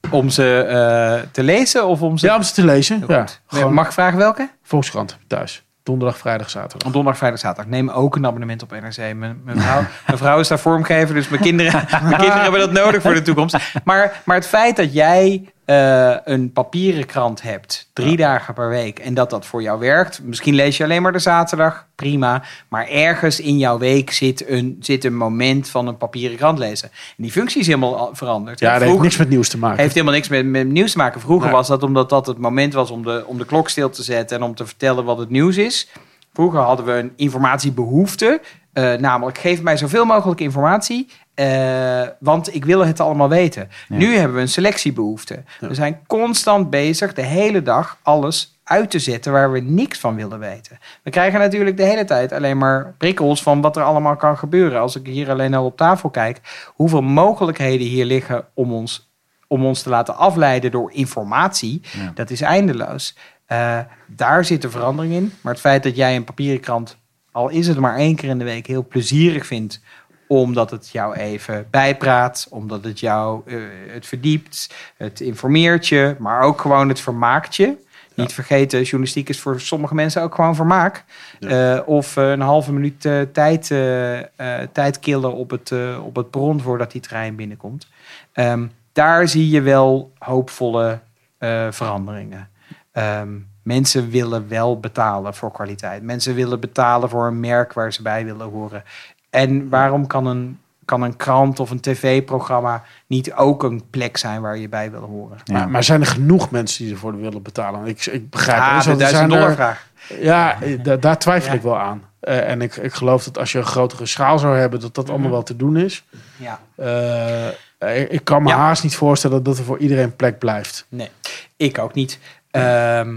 om ze eh, te lezen of om ze... Ja, om ze te lezen. Ja, Mag ik vragen welke? Volkskrant thuis. Donderdag, vrijdag, zaterdag. Op donderdag, vrijdag, zaterdag. Neem ook een abonnement op NRC. Mijn, mijn, vrouw, mijn vrouw is daar vormgever, dus mijn kinderen, mijn kinderen hebben dat nodig voor de toekomst. Maar, maar het feit dat jij eh, een papieren krant hebt, drie dagen per week, en dat dat voor jou werkt. Misschien lees je alleen maar de zaterdag, prima. Maar ergens in jouw week zit een, zit een moment van een papieren krant lezen. En die functie is helemaal al- veranderd. Ja, dat heeft niks met nieuws te maken. heeft helemaal niks met, met nieuws te maken. Vroeger Nee. was dat omdat dat het moment was om de, om de klok stil te zetten en om te vertellen wat het nieuws is. Vroeger hadden we een informatiebehoefte. eh, namelijk, geef mij zoveel mogelijk informatie. Eh, want ik wil het allemaal weten. Nu hebben we een selectiebehoefte. We zijn constant bezig de hele dag alles uit te zetten waar we niks van willen weten. We krijgen natuurlijk de hele tijd alleen maar prikkels van wat er allemaal kan gebeuren. Als ik hier alleen al op tafel kijk, hoeveel mogelijkheden hier liggen om ons, om ons te laten afleiden door informatie, Ja. dat is eindeloos. Eh, daar zit de verandering in. Maar het feit dat jij een papieren krant, al is het maar één keer in de week, heel plezierig vindt omdat het jou even bijpraat, omdat het jou eh, het verdiept, het informeert je, maar ook gewoon het vermaakt je. Niet vergeten, journalistiek is voor sommige mensen ook gewoon vermaak. Eh, of eh, een halve minuut tijd, tijd killen op het, op het perron voordat die trein binnenkomt. Ehm, daar zie je wel hoopvolle veranderingen. Ehm, mensen willen wel betalen voor kwaliteit. Mensen willen betalen voor een merk waar ze bij willen horen. En waarom kan een, kan een krant of een tv-programma niet ook een plek zijn waar je bij wil horen? Ja. Maar, maar zijn er genoeg mensen die ervoor willen betalen? Ik, ik begrijp Ah, de Er duizend dollar vraag. Ja, da- daar twijfel Ja. ik wel aan. Eh, en ik, ik geloof dat als je een grotere schaal zou hebben, dat dat Mhm. allemaal wel te doen is. Ja. Eh, ik, ik kan me Ja. haast niet voorstellen dat er voor iedereen plek blijft. Nee, ik ook niet. Ehm,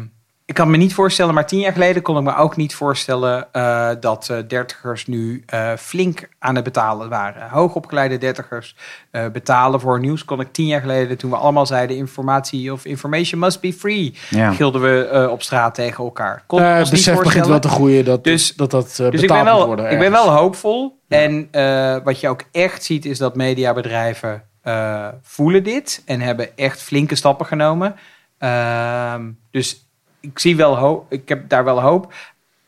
ik kan me niet voorstellen, maar tien jaar geleden kon ik me ook niet voorstellen eh, dat eh, dertigers nu eh, flink aan het betalen waren. Hoogopgeleide dertigers eh, betalen voor nieuws kon ik tien jaar geleden, toen we allemaal zeiden informatie of information must be free, Ja. gilden we op straat tegen elkaar. Kon het ons niet besef begint wel te groeien dat Dus- dat, dat eh, Dus betaald ik ben, moet wel, worden. ik ben wel hoopvol. En eh, wat je ook echt ziet is dat mediabedrijven eh, voelen dit en hebben echt flinke stappen genomen. Ehm, dus ik zie wel hoop. Ik heb daar wel hoop.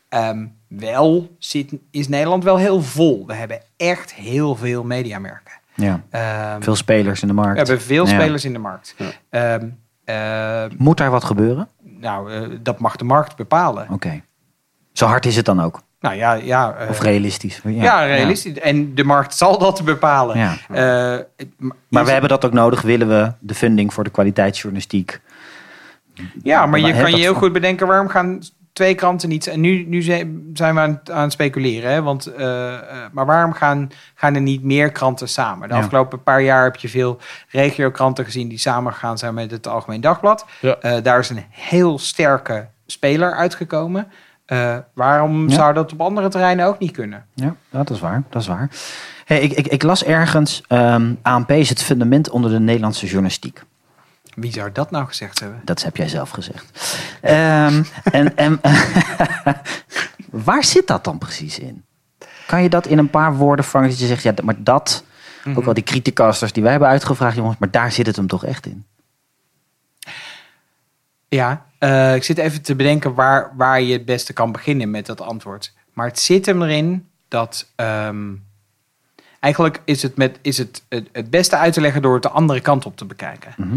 Ehm, wel zit, is Nederland wel heel vol. We hebben echt heel veel mediamerken. Ja. Ehm, Veel spelers in de markt. we hebben veel Ja. spelers in de markt. Ja. Ehm, ehm, Moet daar wat gebeuren? nou, eh, dat mag de markt bepalen. Oké. Zo hard is het dan ook? Nou ja, ja, eh, Of realistisch? Ja, ja, realistisch. En de markt zal dat bepalen. Ja. Eh, Maar we hebben dat ook nodig. Willen we de funding voor de kwaliteitsjournalistiek? Ja, maar Maar je kan je heel goed bedenken waarom gaan twee kranten niet. En nu, nu zijn we aan, het- aan het speculeren. Hè? Want, eh, eh, maar waarom gaan, gaan er niet meer kranten samen? De Ja. afgelopen paar jaar heb je veel regiokranten gezien die samengegaan zijn met het Algemeen Dagblad. Ja. Eh, daar is een heel sterke speler uitgekomen. Waarom Ja. zou dat op andere terreinen ook niet kunnen? Ja, dat is waar. Dat is waar. Hey, ik, ik, ik las ergens, ehm, ANP is het fundament onder de Nederlandse journalistiek. Wie zou dat nou gezegd hebben? Dat heb jij zelf gezegd. Ehm, en en waar zit dat dan precies in? Kan je dat in een paar woorden vangen dat je zegt, ja, maar dat, Mhm. ook wel die criticasters die wij hebben uitgevraagd, jongens, maar daar zit het hem toch echt in? Ja, eh, ik zit even te bedenken waar, waar je het beste kan beginnen met dat antwoord. Maar het zit hem erin dat. ehm, eigenlijk is het, met, is het, het het beste uit te leggen door het de andere kant op te bekijken. Mhm.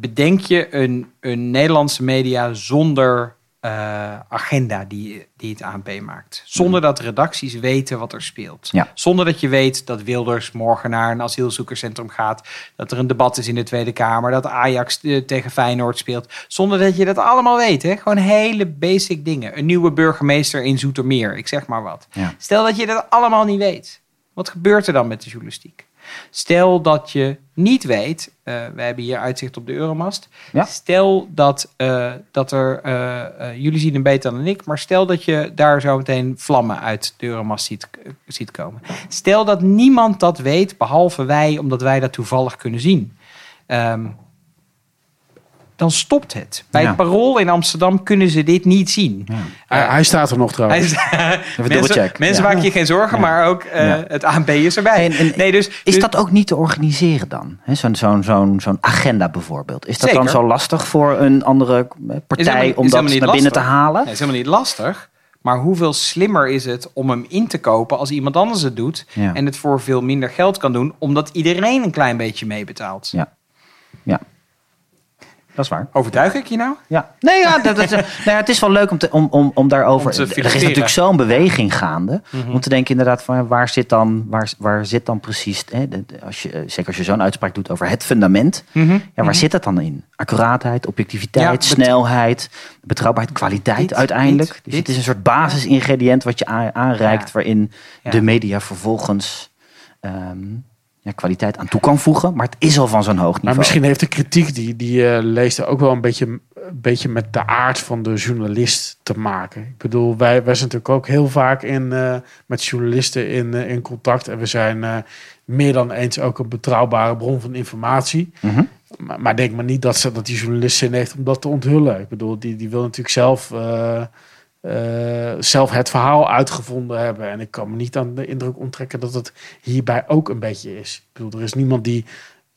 Bedenk je een, een Nederlandse media zonder eh, agenda die, die het ANP maakt. Zonder dat redacties weten wat er speelt. Ja. Zonder dat je weet dat Wilders morgen naar een asielzoekerscentrum gaat. Dat er een debat is in de Tweede Kamer. Dat Ajax eh, tegen Feyenoord speelt. Zonder dat je dat allemaal weet. Hè? Gewoon hele basic dingen. Een nieuwe burgemeester in Zoetermeer. Ik zeg maar wat. Ja. Stel dat je dat allemaal niet weet. Wat gebeurt er dan met de journalistiek? Stel dat je niet weet, eh we hebben hier uitzicht op de Euromast. Ja. Stel dat, eh, dat er, eh, jullie zien hem beter dan ik, maar stel dat je daar zo meteen vlammen uit de Euromast ziet, ziet komen. Stel dat niemand dat weet, behalve wij, omdat wij dat toevallig kunnen zien. Ehm, dan stopt het. Bij Ja. het parool in Amsterdam kunnen ze dit niet zien. Hij, hij staat er nog trouwens. Hij is- Even mensen mensen Ja. maak je geen zorgen, Ja. maar ook eh, Ja. het ANP is erbij. En- en- nee, dus, Is dus- dat ook niet te organiseren dan? Hè, Zo'n zo'n zo'n zo'n agenda bijvoorbeeld. Is dat Zeker. dan zo lastig voor een andere eh, partij helemaal- om dat naar binnen te halen? Nee, is helemaal niet lastig. Maar hoeveel slimmer is het om hem in te kopen als iemand anders het doet Ja. en het voor veel minder geld kan doen, omdat iedereen een klein beetje meebetaalt? Ja. Ja. Dat is waar. Overtuig ik je nou? Ja. Nee, ja, dat, dat, nou ja, het is wel leuk om, te, om, om, om daarover... Om te er is natuurlijk zo'n beweging gaande. Mhm. Om te denken inderdaad van waar zit dan, waar, waar zit dan precies... Hè, de- de- als je, eh, zeker als je zo'n uitspraak doet over het fundament. Ja, waar zit dat dan in? Accuraatheid, objectiviteit, Ja, bet- snelheid, betrouwbaarheid, kwaliteit Dit, uiteindelijk. dit, dus dit. het is een soort basisingrediënt wat je aanreikt... Ja. waarin Ja. de media vervolgens ehm, ja, kwaliteit aan toe kan voegen. Maar het is al van zo'n hoog niveau. Maar misschien heeft de kritiek die, die je leest ook wel een beetje, een beetje met de aard van de journalist te maken. Ik bedoel, wij, wij zijn natuurlijk ook heel vaak in, eh, met journalisten in, eh, in contact. En we zijn meer dan eens ook een betrouwbare bron van informatie. Mhm. Maar, maar denk maar niet dat, ze, dat die journalist zin heeft om dat te onthullen. Ik bedoel, die, die wil natuurlijk zelf, eh, eh, zelf het verhaal uitgevonden hebben. En ik kan me niet aan de indruk onttrekken dat het hierbij ook een beetje is. Ik bedoel, er is niemand die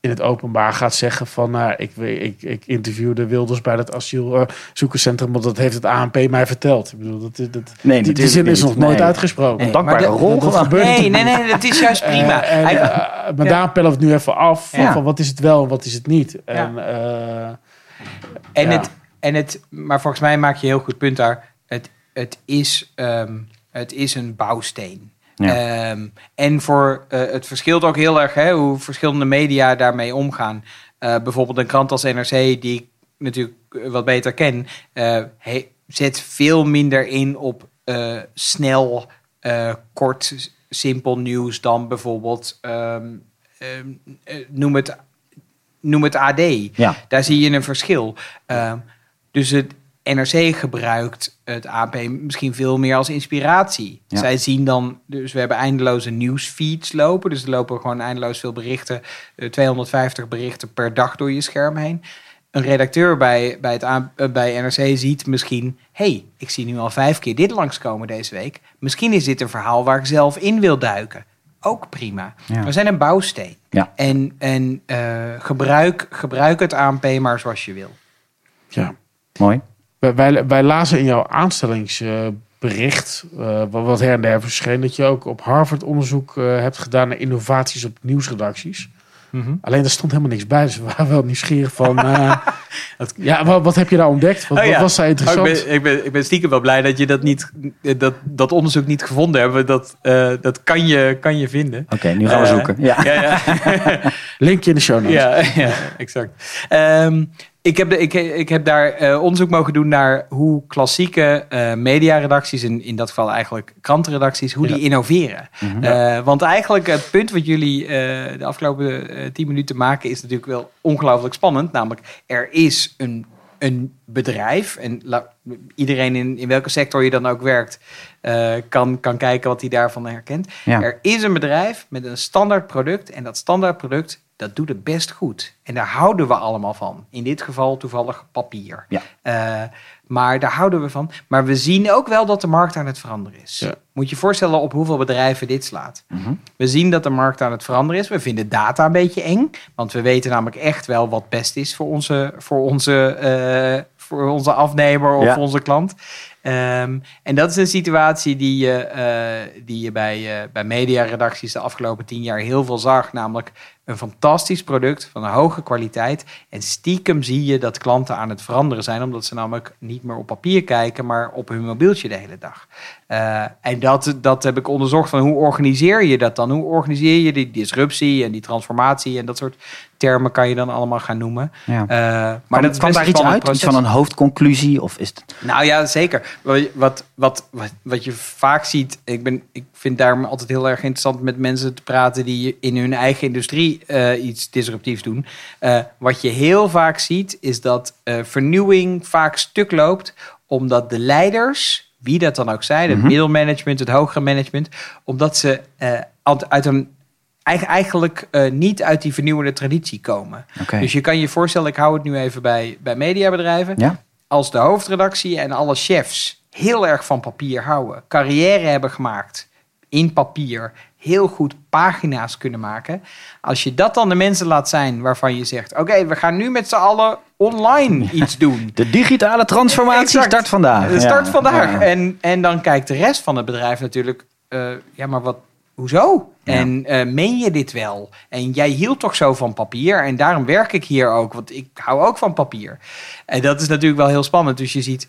in het openbaar gaat zeggen van... nou, ik, ik, ik interviewde Wilders bij het asielzoekerscentrum... want dat heeft het ANP mij verteld. Ik bedoel, dat, dat, Nee, die, zin is nog nooit Nee. uitgesproken. Dankbare maar de- rol. dat gebeurt Nee, nee, nee, dat is juist prima. eh, en, Hij- eh, maar Ja. daarom pellen we het nu even af. Van, Ja. van wat is het wel en wat is het niet. En, eh, En, Ja. het, en het, maar volgens mij maak je een heel goed punt daar. Het, het, is, ehm, het is een bouwsteen. Ja. Ehm, en voor, eh, het verschilt ook heel erg hè, hoe verschillende media daarmee omgaan. Eh, bijvoorbeeld een krant als NRC, die ik natuurlijk eh, wat beter ken, he- zet veel minder in op snel, kort, simpel nieuws dan bijvoorbeeld, ehm, ehm, eh, noem, het, noem het AD. Ja. Daar zie je een verschil. Dus het NRC gebruikt het AP misschien veel meer als inspiratie. Ja. Zij zien dan, dus we hebben eindeloze nieuwsfeeds lopen. Dus er lopen gewoon eindeloos veel berichten, eh, 250 berichten per dag door je scherm heen. Een redacteur bij, bij, het eh, bij NRC ziet misschien, hey, ik zie nu al vijf keer dit langskomen deze week. Misschien is dit een verhaal waar ik zelf in wil duiken. Ook prima. Ja. We zijn een bouwsteen. Ja. En, en eh, gebruik, gebruik het ANP maar zoals je wil. ja. Mooi. Wij, wij, wij lazen in jouw aanstellingsbericht, eh, wat, her en der verscheen, dat je ook op Harvard onderzoek eh, hebt gedaan naar innovaties op nieuwsredacties. Alleen daar stond helemaal niks bij, dus we waren wel nieuwsgierig van, eh, ja, wat, wat heb je daar ontdekt? Wat, Oh ja. wat was daar interessant? Oh, ik, ben, ik, ben, ik ben stiekem wel blij dat je dat, niet, dat, dat onderzoek niet gevonden hebt. Dat, eh, dat kan, je, kan je vinden. Oké, nu gaan we zoeken. Ja. Ja, ja. Linkje in de show notes. Ja, ja exact. Ehm, ik, heb de, ik, ik heb daar eh, onderzoek mogen doen naar hoe klassieke eh mediaredacties, in, in dat geval eigenlijk krantenredacties, hoe die innoveren. Eh, want eigenlijk het punt wat jullie de afgelopen tien minuten maken is natuurlijk wel ongelooflijk spannend. Namelijk, er is een, een bedrijf en iedereen in, in welke sector je dan ook werkt, kan, kan kijken wat hij daarvan herkent. Ja. Er is een bedrijf met een standaard product en dat standaard product dat doet het best goed. En daar houden we allemaal van. In dit geval toevallig papier. Ja. Eh, maar daar houden we van. Maar we zien ook wel dat de markt aan het veranderen is. Ja. Moet je je voorstellen op hoeveel bedrijven dit slaat. Mhm. We zien dat de markt aan het veranderen is. We vinden data een beetje eng. Want we weten namelijk echt wel wat best is voor onze, voor onze, eh, voor onze afnemer of Ja. onze klant. Ehm, en dat is een situatie die je, eh, die je bij, eh bij mediaredacties de afgelopen tien jaar heel veel zag. Namelijk een fantastisch product van een hoge kwaliteit. En stiekem zie je dat klanten aan het veranderen zijn. Omdat ze namelijk niet meer op papier kijken, maar op hun mobieltje de hele dag. Eh, en dat, dat heb ik onderzocht van hoe organiseer je dat dan? Hoe organiseer je die disruptie en die transformatie en dat soort termen kan je dan allemaal gaan noemen. Ja. Eh, maar Maar dat daar iets uit? Iets van een hoofdconclusie? Of is het... Nou ja, zeker. Wat, wat, wat, wat, je vaak ziet, ik, ben, ik vind daarom altijd heel erg interessant met mensen te praten die in hun eigen industrie eh, iets disruptiefs doen. Wat je heel vaak ziet, is dat vernieuwing vaak stuk loopt, omdat de leiders, wie dat dan ook zijn, het Mhm. middelmanagement, het hogere management, omdat ze eh, uit een eigen- eigenlijk eh, niet uit die vernieuwende traditie komen. Dus je kan je voorstellen, ik hou het nu even bij, bij mediabedrijven Ja? als de hoofdredactie en alle chefs heel erg van papier houden, carrière hebben gemaakt in papier, heel goed pagina's kunnen maken. Als je dat dan de mensen laat zijn waarvan je zegt: Oké, we gaan nu met z'n allen online iets doen. De digitale transformatie Exact. start vandaag. Start Ja. vandaag. Ja. En, en dan kijkt de rest van het bedrijf natuurlijk: eh, Ja, maar wat. Hoezo? Ja. En eh, meen je dit wel? En jij hield toch zo van papier? En daarom werk ik hier ook, want ik hou ook van papier. En dat is natuurlijk wel heel spannend. Dus je ziet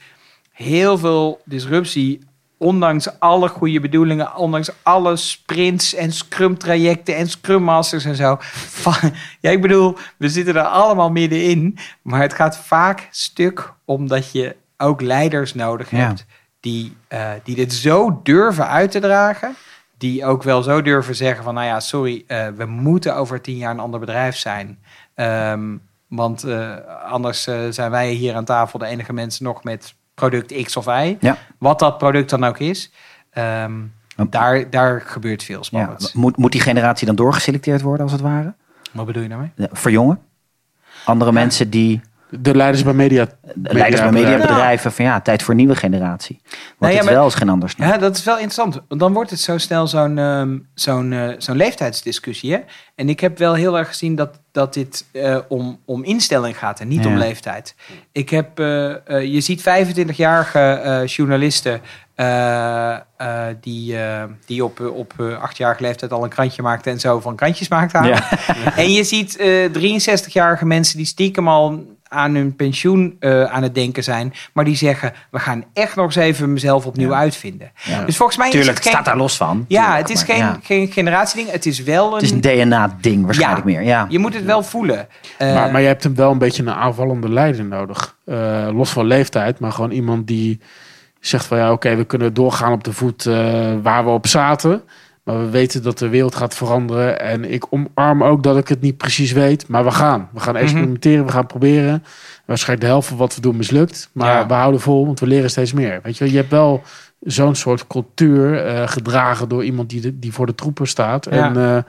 heel veel disruptie, ondanks alle goede bedoelingen, ondanks alle sprints en scrum-trajecten en scrum masters en zo. Van- ja, ik bedoel, we zitten er allemaal middenin, maar het gaat vaak stuk omdat je ook leiders nodig Ja. hebt die, eh, die dit zo durven uit te dragen. Die ook wel zo durven zeggen van, nou ja, sorry, eh, we moeten over tien jaar een ander bedrijf zijn. Ehm, want eh, anders zijn wij hier aan tafel de enige mensen nog met product X of Y. Ja. Wat dat product dan ook is. Ehm, daar, daar gebeurt veel Ja. Moet, moet die generatie dan doorgeselecteerd worden, als het ware? Wat bedoel je daarmee? Verjongen? Andere mensen die, De leiders bij media. leiders bij mediabedrijven, van ja, tijd voor een nieuwe generatie. Want Nou ja, het maar- wel is geen anders. Ja, dat is wel interessant. Want dan wordt het zo snel zo'n ehm, zo'n eh, zo'n leeftijdsdiscussie. Hè? En ik heb wel heel erg gezien dat, dat dit eh, om, om instelling gaat en niet Ja. om leeftijd. Ik heb, eh, eh, je ziet 25-jarige eh, journalisten eh, eh, die, die op, op achtjarige leeftijd al een krantje maakten en zo van krantjes maakten. Ja. En je ziet eh 63-jarige mensen die stiekem al aan hun pensioen eh, aan het denken zijn. Maar die zeggen, we gaan echt nog eens even mezelf opnieuw Ja. uitvinden. Ja. Dus volgens mij Tuurlijk, is het geen... staat daar los van. Ja, Tuurlijk, het is maar geen, ja. geen generatieding. Het is wel een... Het is een DNA-ding waarschijnlijk Ja. meer. Ja. Je moet het wel voelen. Eh, maar, maar je hebt hem wel een beetje een aanvallende leider nodig. Eh, los van leeftijd, maar gewoon iemand die zegt van ja, oké, we kunnen doorgaan op de voet eh, waar we op zaten. Maar we weten dat de wereld gaat veranderen. En ik omarm ook dat ik het niet precies weet. Maar we gaan. We gaan Mhm. experimenteren, we gaan proberen. Waarschijnlijk de helft van wat we doen mislukt. Maar Ja. we houden vol, want we leren steeds meer. Weet je, je hebt wel zo'n soort cultuur eh, gedragen door iemand die, de- die voor de troepen staat. Ja. En eh,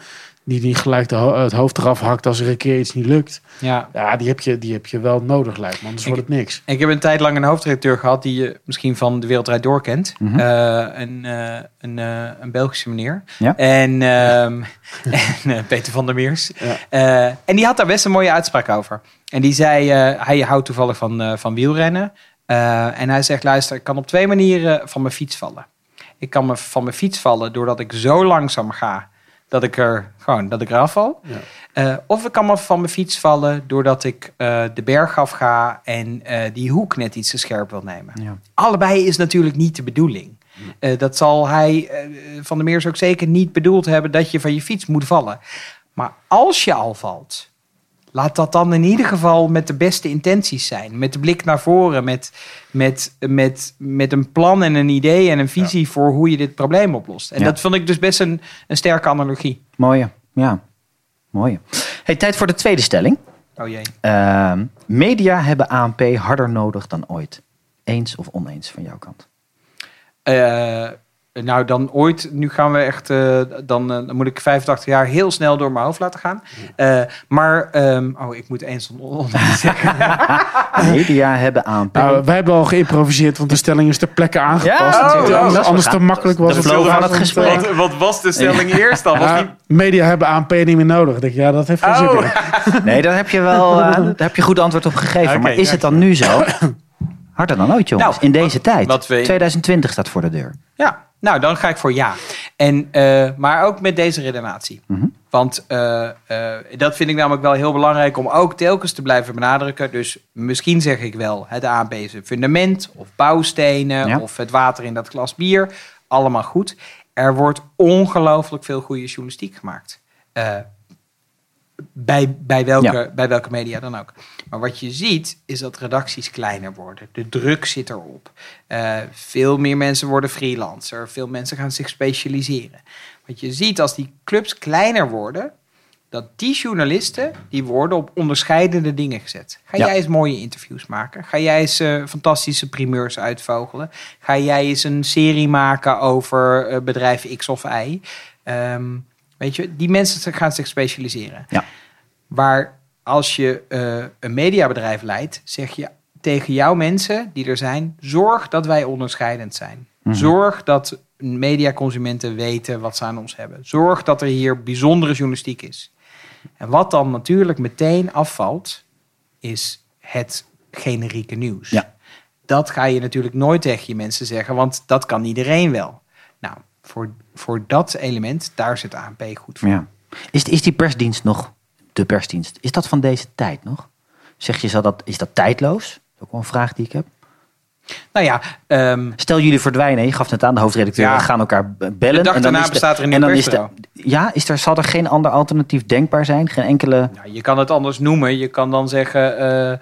die niet gelijk de ho- het hoofd eraf hakt als er een keer iets niet lukt. ja. Ja, die heb je, die heb je wel nodig, lijkt me. Anders Ik- wordt het niks. Ik heb een tijd lang een hoofdredacteur gehad die je misschien van de Wereldrijd Door kent. Mhm. Eh, een, eh, een, eh, een Belgische meneer. Ja. En, ehm, en Peter van der Meers. Ja. Eh, en die had daar best een mooie uitspraak over. En die zei, eh, hij houdt toevallig van, eh, van wielrennen. Eh, en hij zegt, luister, ik kan op twee manieren van mijn fiets vallen. Ik kan me van mijn fiets vallen doordat ik zo langzaam ga dat ik er gewoon dat ik eraf val. Ja. Eh, of ik kan me van mijn fiets vallen doordat ik eh, de berg af ga en eh, die hoek net iets te scherp wil nemen. Ja. Allebei is natuurlijk niet de bedoeling. Dat zal hij van der Meers ook zeker niet bedoeld hebben dat je van je fiets moet vallen. Maar als je al valt, laat dat dan in ieder geval met de beste intenties zijn. Met de blik naar voren, met, met, met, met een plan en een idee en een visie voor hoe je dit probleem oplost. En Ja. dat vond ik dus best een, een sterke analogie. Mooie, ja. Mooie. Hey, tijd voor de tweede stelling. Oh jee. Ehm, media hebben ANP harder nodig dan ooit. Eens of oneens van jouw kant? Eh, nou, dan ooit, nu gaan we echt, eh, dan, eh, dan moet ik 85 jaar heel snel door mijn hoofd laten gaan. Eh, maar, ehm, oh, ik moet eens zeggen. Media hebben ANP. Nou, wij hebben al geïmproviseerd, want de stelling is ter plekke aangepast. Ja, oh, er oh, anders, te makkelijk was. De het van het gesprek. eh, wat, wat was de stelling eerst dan? Was die, media hebben ANP niet meer nodig. Ik denk, ja, dat heeft geen zin Oh. meer. Nee, daar heb je wel eh, daar heb je goed antwoord op gegeven. Maar is het dan nu zo? Harder dan ooit, jongens. Nou, in deze tijd. wat we- 2020 staat voor de deur. Ja, nou dan ga ik voor ja. En, eh, maar ook met deze redenatie. Mhm. Want eh, eh, dat vind ik namelijk wel heel belangrijk om ook telkens te blijven benadrukken. Dus misschien zeg ik wel het is een fundament of bouwstenen Ja. of het water in dat glas bier. Allemaal goed. Er wordt ongelooflijk veel goede journalistiek gemaakt. Bij, bij, welke, Ja. bij welke media dan ook. Maar wat je ziet is dat redacties kleiner worden. De druk zit erop. Eh, veel meer mensen worden freelancer. Veel mensen gaan zich specialiseren. Wat je ziet als die clubs kleiner worden, dat die journalisten die worden op onderscheidende dingen gezet. Ga Ja. jij eens mooie interviews maken? Ga jij eens eh, fantastische primeurs uitvogelen? Ga jij eens een serie maken over eh, bedrijf X of Y? Ehm, weet je, die mensen gaan zich specialiseren. Ja. Waar als je eh, een mediabedrijf leidt, zeg je tegen jouw mensen die er zijn: zorg dat wij onderscheidend zijn. Mhm. Zorg dat mediaconsumenten weten wat ze aan ons hebben. Zorg dat er hier bijzondere journalistiek is. En wat dan natuurlijk meteen afvalt, is het generieke nieuws. Ja. Dat ga je natuurlijk nooit tegen je mensen zeggen, want dat kan iedereen wel. Nou, voor, voor dat element, daar zit ANP goed voor. Ja. Is, is die persdienst nog de persdienst? Is dat van deze tijd nog? Zeg je, zal dat, is dat tijdloos? Dat is ook wel een vraag die ik heb. Nou ja, ehm, Stel jullie verdwijnen, je gaf net aan, de hoofdredacteur, Ja. we gaan elkaar bellen. De dag en dan is bestaat er een en dan is de, persbureau. Ja, is er, zal er geen ander alternatief denkbaar zijn? Geen enkele... nou, je kan het anders noemen. Je kan dan zeggen, eh,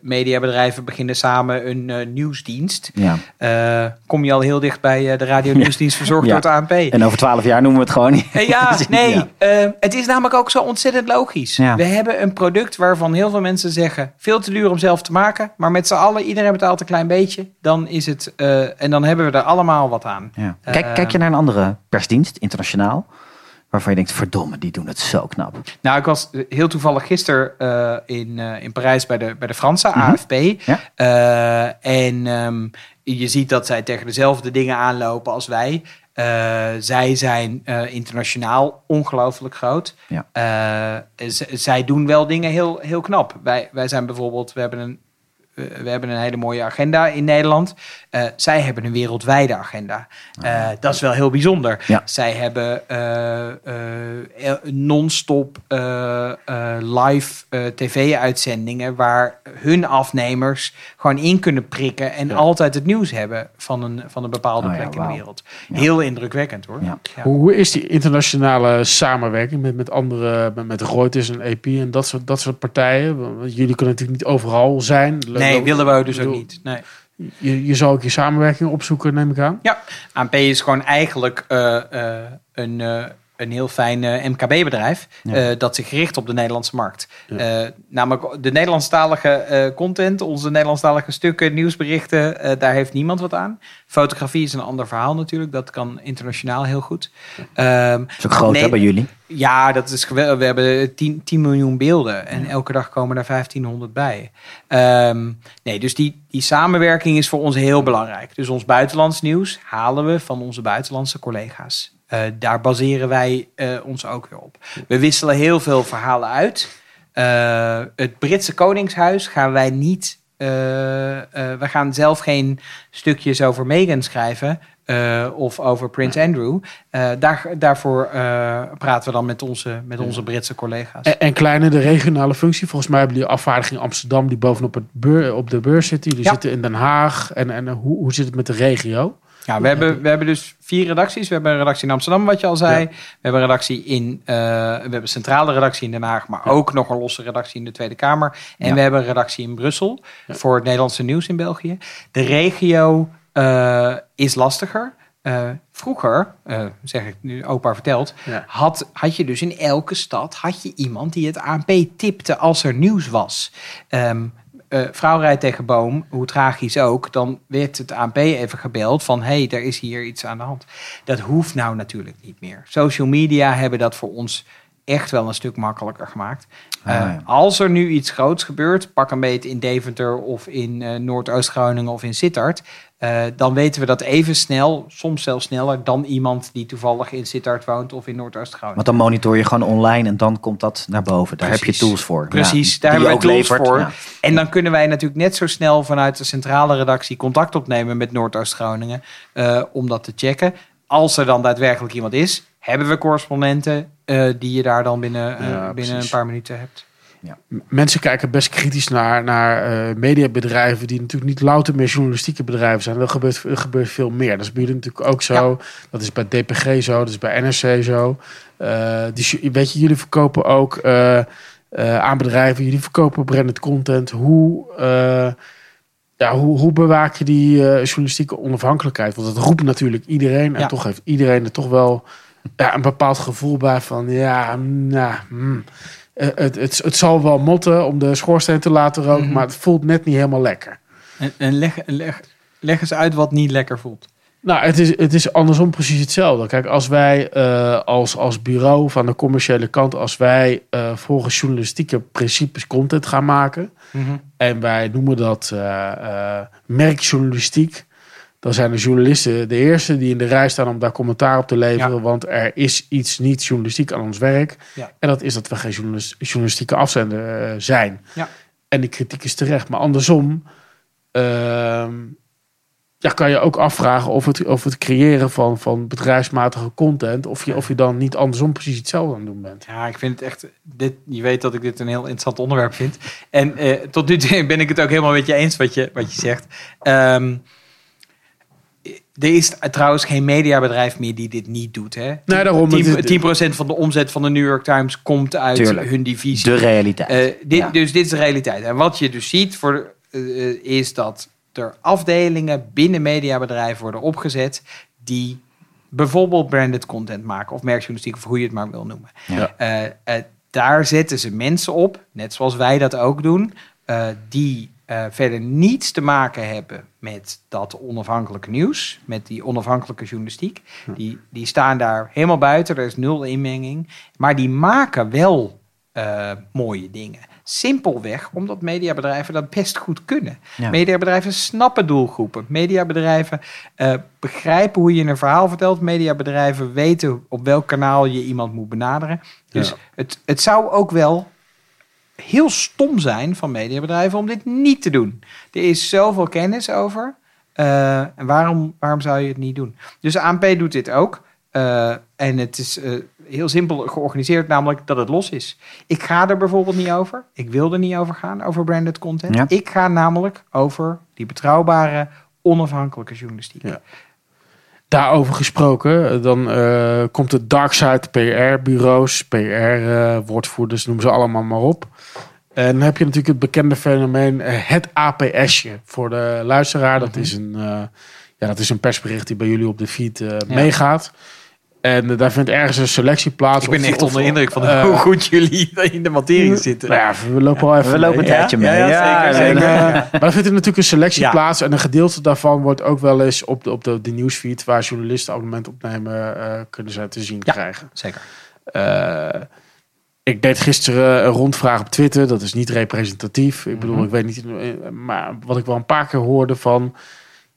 mediabedrijven beginnen samen een eh, nieuwsdienst. Ja. Eh, kom je al heel dicht bij eh, de radio-nieuwsdienst verzorgd Ja. door het ANP. En over twaalf jaar noemen we het gewoon niet. Eh, Ja, nee. Ja. eh, het is namelijk ook zo ontzettend logisch. We hebben een product waarvan heel veel mensen zeggen... veel te duur om zelf te maken. Maar met z'n allen, iedereen betaalt een klein beetje. Dan is het... eh, en dan hebben we er allemaal wat aan. Ja. Kijk, Eh, kijk je naar een andere persdienst, internationaal, waarvan je denkt, verdomme, die doen het zo knap. Nou, ik was heel toevallig gisteren eh, in, eh, in Parijs bij de, bij de Franse Mhm. AFP. Ja. Eh, en ehm, je ziet dat zij tegen dezelfde dingen aanlopen als wij. Zij zijn internationaal ongelooflijk groot. Ja. Zij doen wel dingen heel, heel knap. Wij, wij zijn bijvoorbeeld, we hebben een we hebben een hele mooie agenda in Nederland. Eh, zij hebben een wereldwijde agenda. Eh, dat is wel heel bijzonder. Ja. Zij hebben eh, eh, non-stop live eh, tv-uitzendingen waar hun afnemers gewoon in kunnen prikken en altijd het nieuws hebben van een, van een bepaalde Oh ja, plek in de wereld. Ja. Heel indrukwekkend hoor. Ja. Ja. Hoe, hoe is die internationale samenwerking met, met andere, met, met Reuters en AP en dat soort, dat soort partijen? Want jullie kunnen natuurlijk niet overal zijn. Nee, willen we dus ook niet. Nee. Je, je zal ook je samenwerking opzoeken, neem ik aan. Ja, ANP is gewoon eigenlijk eh, eh, een, eh, een heel fijn eh, MKB-bedrijf Ja. eh, dat zich richt op de Nederlandse markt. Ja. Eh, namelijk de Nederlandstalige content, onze Nederlandstalige stukken, nieuwsberichten, daar heeft niemand wat aan. Fotografie is een ander verhaal natuurlijk, dat kan internationaal heel goed. Ehm, Dat is ook groot nee, hè, bij jullie. ja, dat is geweldig. We hebben 10, 10 miljoen beelden en elke dag komen er 1500 bij. Ehm, nee, dus die, die samenwerking is voor ons heel belangrijk. Dus ons buitenlands nieuws halen we van onze buitenlandse collega's. Eh, daar baseren wij eh, ons ook weer op. We wisselen heel veel verhalen uit. Eh, het Britse Koningshuis gaan wij niet. we gaan zelf geen stukjes over Meghan schrijven. of over Prins Andrew. Daar, daarvoor praten we dan met onze, met onze Britse collega's. En, en kleine, de regionale functie. Volgens mij hebben jullie afvaardiging Amsterdam die bovenop het beur, op de beurs zitten. Jullie Ja. zitten in Den Haag. En, en hoe, hoe zit het met de regio? Ja, we hebben, we hebben dus vier redacties. We hebben een redactie in Amsterdam, wat je al zei. Ja. We hebben een redactie in. eh, we hebben een centrale redactie in Den Haag, maar ook nog een losse redactie in de Tweede Kamer. En Ja. we hebben een redactie in Brussel voor het Nederlandse nieuws in België. De regio eh, is lastiger. Eh, vroeger, zeg ik nu opa verteld, Ja. had, had je dus in elke stad had je iemand die het ANP tipte als er nieuws was. Ehm, eh, vrouw rijdt tegen boom, hoe tragisch ook, dan werd het ANP even gebeld van hé, hey, er is hier iets aan de hand. Dat hoeft nou natuurlijk niet meer. Social media hebben dat voor ons echt wel een stuk makkelijker gemaakt. Ah, Eh. Als er nu iets groots gebeurt, pak een beetje in Deventer of in eh, Noordoost-Groningen of in Sittard, eh, dan weten we dat even snel, soms zelfs sneller dan iemand die toevallig in Sittard woont of in Noordoost-Groningen. Want dan monitor je gewoon online en dan komt dat naar boven. Daar heb je tools voor. Precies, Ja, daar hebben ook tools levert. voor. Ja. En dan kunnen wij natuurlijk net zo snel vanuit de centrale redactie contact opnemen met Noordoost-Groningen eh, om dat te checken. Als er dan daadwerkelijk iemand is, hebben we correspondenten eh, die je daar dan binnen, Ja, binnen een paar minuten hebt. M- Mensen kijken best kritisch naar, naar eh, mediabedrijven die natuurlijk niet louter meer journalistieke bedrijven zijn. Er gebeurt, er gebeurt veel meer. Dat is bij jullie natuurlijk ook zo. Dat is bij DPG zo, dat is bij NRC zo. Eh, ju- weet je, jullie verkopen ook eh, aan bedrijven, jullie verkopen branded content. Hoe, ja, hoe, hoe bewaak je die journalistieke onafhankelijkheid? Want dat roept natuurlijk iedereen. En Ja. toch heeft iedereen er toch wel ja, een bepaald gevoel bij van ja, nou, hmm. Eh, het, het, het zal wel motten om de schoorsteen te laten roken, Mhm. maar het voelt net niet helemaal lekker. En, en leg, leg, leg eens uit wat niet lekker voelt. Nou, het is, het is andersom precies hetzelfde. Kijk, als wij eh, als, als bureau van de commerciële kant, als wij eh, volgens journalistieke principes content gaan maken, en wij noemen dat merkjournalistiek. Dan zijn de journalisten de eerste die in de rij staan om daar commentaar op te leveren. Ja. Want er is iets niet journalistiek aan ons werk. Ja. En dat is dat we geen journalis- journalistieke afzender eh, zijn. Ja. En die kritiek is terecht. Maar andersom ehm, ja, kan je ook afvragen of het, of het creëren van, van bedrijfsmatige content. Of je, of je dan niet andersom precies hetzelfde aan het doen bent. Ja, ik vind het echt. Dit, je weet dat ik dit een heel interessant onderwerp vind. En eh, tot nu toe ben ik het ook helemaal met je eens wat je, wat je zegt. Ehm, er is trouwens geen mediabedrijf meer die dit niet doet. Hè? Nee, daarom. 10%, Het is- 10% van de omzet van de New York Times komt uit Tuurlijk. hun divisie. De realiteit. Eh, dit, Ja. Dus dit is de realiteit. En wat je dus ziet voor, eh, is dat er afdelingen binnen mediabedrijven worden opgezet die bijvoorbeeld branded content maken of merkjournalistiek of hoe je het maar wil noemen. Ja. Eh, eh, daar zetten ze mensen op, net zoals wij dat ook doen, eh, die eh, verder niets te maken hebben met dat onafhankelijke nieuws, met die onafhankelijke journalistiek. Die, die staan daar helemaal buiten, er is nul inmenging, maar die maken wel eh, mooie dingen. Simpelweg omdat mediabedrijven dat best goed kunnen. Ja. Mediabedrijven snappen doelgroepen. Mediabedrijven eh, begrijpen hoe je een verhaal vertelt. Mediabedrijven weten op welk kanaal je iemand moet benaderen. Dus Ja. het, het zou ook wel heel stom zijn van mediabedrijven om dit niet te doen. Er is zoveel kennis over. eh, en waarom, waarom zou je het niet doen? Dus ANP doet dit ook. Eh, en het is eh, heel simpel georganiseerd, namelijk dat het los is. Ik ga er bijvoorbeeld niet over. Ik wil er niet over gaan, over branded content. Ja. Ik ga namelijk over die betrouwbare, onafhankelijke journalistiek. Ja. Daarover gesproken, eh, dan eh, komt het darkside PR-bureaus, PR-woordvoerders, noem ze allemaal maar op. En dan heb je natuurlijk het bekende fenomeen, eh, het APS'je voor de luisteraar. Dat, is een, eh, ja, dat is een persbericht die bij jullie op de feed eh, meegaat. En eh, daar vindt ergens een selectie plaats. Ik ben echt onder de indruk van eh, hoe goed jullie in de materie zitten. Nou ja, we lopen al even We lopen een tijdje Ja, mee. ja, ja, zeker, En, eh, maar dan vindt er natuurlijk een selectie Ja. plaats. En een gedeelte daarvan wordt ook wel eens op de, op de, de nieuwsfeed... waar journalisten abonnement opnemen, eh, kunnen ze te zien Ja. krijgen. Zeker. Eh, ik deed gisteren een rondvraag op Twitter. Dat is niet representatief. Ik bedoel, Mhm. ik weet niet... Maar wat ik wel een paar keer hoorde van...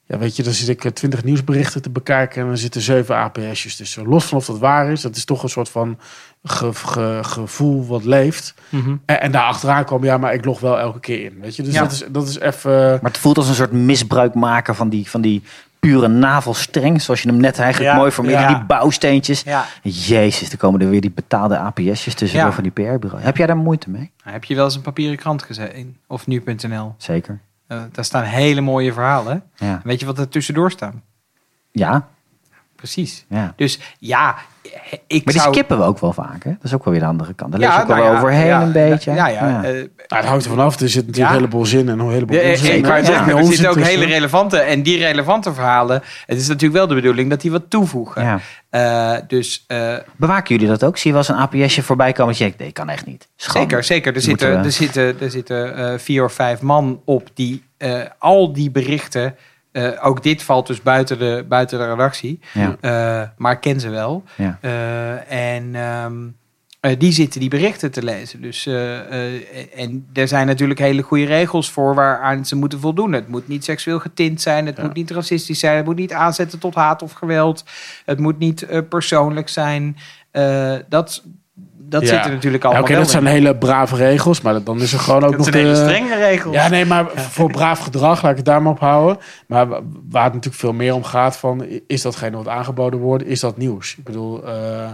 Ja, weet je, dan zit ik eh, twintig nieuwsberichten te bekijken... en dan zitten zeven APS'jes tussen. Los van of dat waar is, dat is toch een soort van ge- ge- gevoel wat leeft... En, en daar achteraan kwam, ja, maar ik log wel elke keer in. Weet je, dus Ja. dat is, dat is even. Maar het voelt als een soort misbruik maken van die, van die pure navelstreng. Zoals je hem net eigenlijk Ja, mooi formuleerde. ja. Die bouwsteentjes. Ja. Jezus, er komen er weer die betaalde APS'jes tussen Ja. van die PR-bureau. Heb jij daar moeite mee? Heb je wel eens een papieren krant gezien? Of nu.nl? Zeker. Eh, daar staan hele mooie verhalen. Ja. Weet je wat er tussendoor staan? Ja. precies. Ja. Dus ja, ik Maar die zou... skippen we ook wel vaak, hè? Dat is ook wel weer de andere kant. Daar lees ja, je ook wel nou ja, overheen ja, een beetje. Ja, ja. Ja. eh, Nou, het hangt er vanaf. Er zit natuurlijk Ja. een heleboel zin en een heleboel Ja, onzin. ik hè? wou zeggen, Ja, er zitten ook tussen. hele relevante en die relevante verhalen. Het is natuurlijk wel de bedoeling dat die wat toevoegen. Ja. Eh, dus eh, Bewaken jullie dat ook? Zie je wel eens een APS'je voorbij komen dat je denkt, nee, kan echt niet. Zeker, zeker. Er zitten, we- er zitten, er zitten eh, vier of vijf man op die eh, al die berichten. Eh, ook dit valt dus buiten de, buiten de redactie. Ja. Eh, maar ken ze wel. Ja. Eh, en ehm, eh, die zitten die berichten te lezen. Dus, en er zijn natuurlijk hele goede regels voor waaraan ze moeten voldoen. Het moet niet seksueel getint zijn. Het Ja. moet niet racistisch zijn. Het moet niet aanzetten tot haat of geweld. Het moet niet persoonlijk zijn. Dat dat Ja. zit er natuurlijk Ja, allemaal Oké, dat zijn in. hele brave regels, maar dan is er gewoon ook Dat nog zijn hele de... strenge regels. Ja, nee, maar voor braaf gedrag, laat ik het daar maar op houden. Maar wa- waar het natuurlijk veel meer om gaat van, is datgene wat aangeboden wordt, is dat nieuws? Ik bedoel, eh,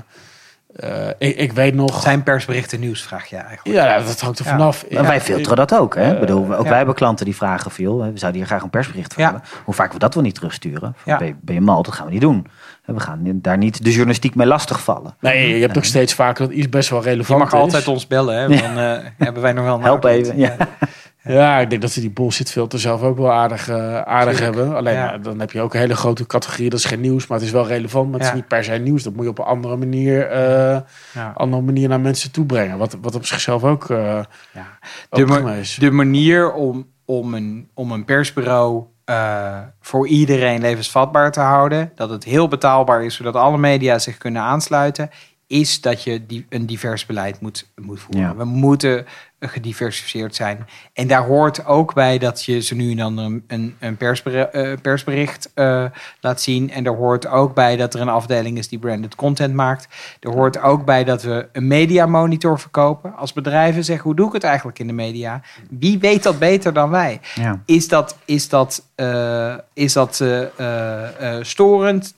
eh, ik, ik weet nog... Zijn persberichten nieuws, vraag je eigenlijk. Ja, dat hangt er Ja. vanaf. Maar wij filteren dat ook. Hè? Ik bedoel, ook ja. wij hebben klanten die vragen veel. We zouden hier graag een persbericht van Ja. hebben. Hoe vaak we dat wel niet terugsturen. Van, Ja. ben, je, ben je mal? Dat gaan we niet doen. We gaan daar niet de journalistiek mee lastigvallen. Nee, je hebt ook steeds vaker dat iets best wel Je relevant mag is. altijd ons bellen, hè? Dan eh, hebben wij nog wel een Help even, ja. Ja, ik denk dat ze die bullshit filter zelf ook wel aardig, eh, aardig hebben. Alleen Ja. dan heb je ook een hele grote categorie. Dat is geen nieuws, maar het is wel relevant. Maar het Ja. is niet per se nieuws. Dat moet je op een andere manier, eh, Ja. andere manier naar mensen toe brengen. Wat, wat op zichzelf ook, eh Ja. ook De, ma- de manier om, om, een, om een persbureau eh, voor iedereen levensvatbaar te houden, dat het heel betaalbaar is, zodat alle media zich kunnen aansluiten, is dat je die, een divers beleid moet, moet voeren. Ja. We moeten gediversifieerd zijn. En daar hoort ook bij dat je ze nu en dan een, een, een persbericht, eh, persbericht eh, laat zien. En er hoort ook bij dat er een afdeling is die branded content maakt. Er hoort ook bij dat we een media monitor verkopen. Als bedrijven zeggen, hoe doe ik het eigenlijk in de media? Wie weet dat beter dan wij? Ja. Is dat, is dat, eh, is dat eh, storend?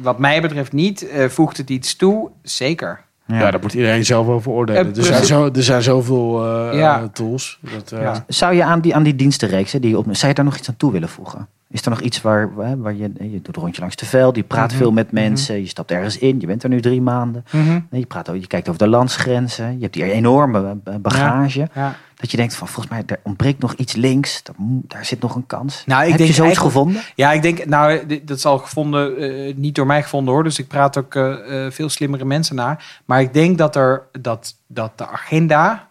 Wat mij betreft niet. Voegt het iets toe? Zeker. Ja. Ja, daar moet iedereen zelf over oordelen. Eh, er, zijn zo, er zijn zoveel eh, Ja. eh, tools. Dat, eh, Ja. Zou je aan die, aan die dienstenreeks, hè, die op, zou je daar nog iets aan toe willen voegen? Is er nog iets waar, waar waar je, je doet een rondje langs de veld, je praat Mhm. veel met mensen, je stapt ergens in, je bent er nu drie maanden. Je, praat, over- je kijkt over de landsgrenzen, je hebt die enorme bagage. Ja. Dat je denkt van volgens mij er ontbreekt nog iets links, daar, daar zit nog een kans. Nou, ik Heb denk je zoiets gevonden? Ja, ik denk, nou, dat is al gevonden, eh, niet door mij gevonden hoor. Dus ik praat ook eh, eh, veel slimmere mensen na. Maar ik denk dat, er, dat, dat de agenda,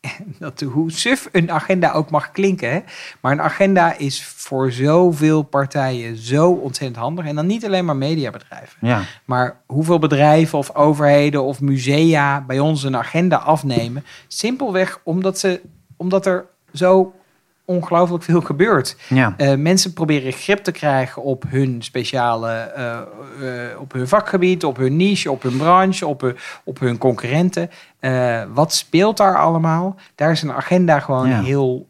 dat hoe suf een agenda ook mag klinken, hè, maar een agenda is voor zoveel partijen zo ontzettend handig. En dan niet alleen maar mediabedrijven. Ja, Maar hoeveel bedrijven of overheden of musea bij ons een agenda afnemen. Simpelweg omdat, ze, omdat er zo ongelooflijk veel gebeurt. ja. Eh, mensen proberen grip te krijgen op hun speciale, eh, eh, op hun vakgebied, op hun niche, op hun branche, op hun, op hun concurrenten. Wat speelt daar allemaal? Daar is een agenda gewoon Ja. heel,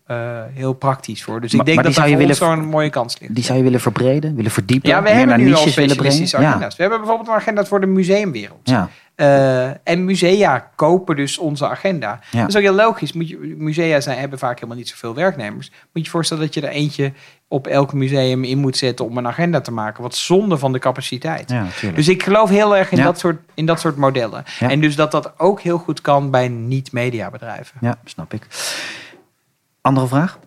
heel praktisch voor. Dus Maar- ik denk maar dat daar je willen- zo'n mooie kans ligt. Die zou je willen verbreden, willen verdiepen, Ja, we hebben nu al specialistische Ja, agenda's. We hebben bijvoorbeeld een agenda voor de museumwereld. ja, Eh, en musea kopen dus onze agenda. Ja. Dat is ook heel logisch. Moet je, musea zijn, hebben vaak helemaal niet zoveel werknemers. Moet je je voorstellen dat je er eentje op elk museum in moet zetten om een agenda te maken. Wat zonde van de capaciteit. ja. Dus ik geloof heel erg in, Ja. dat, soort, in dat soort modellen. En dus dat dat ook heel goed kan bij niet-mediabedrijven. Ja, snap ik. Andere vraag?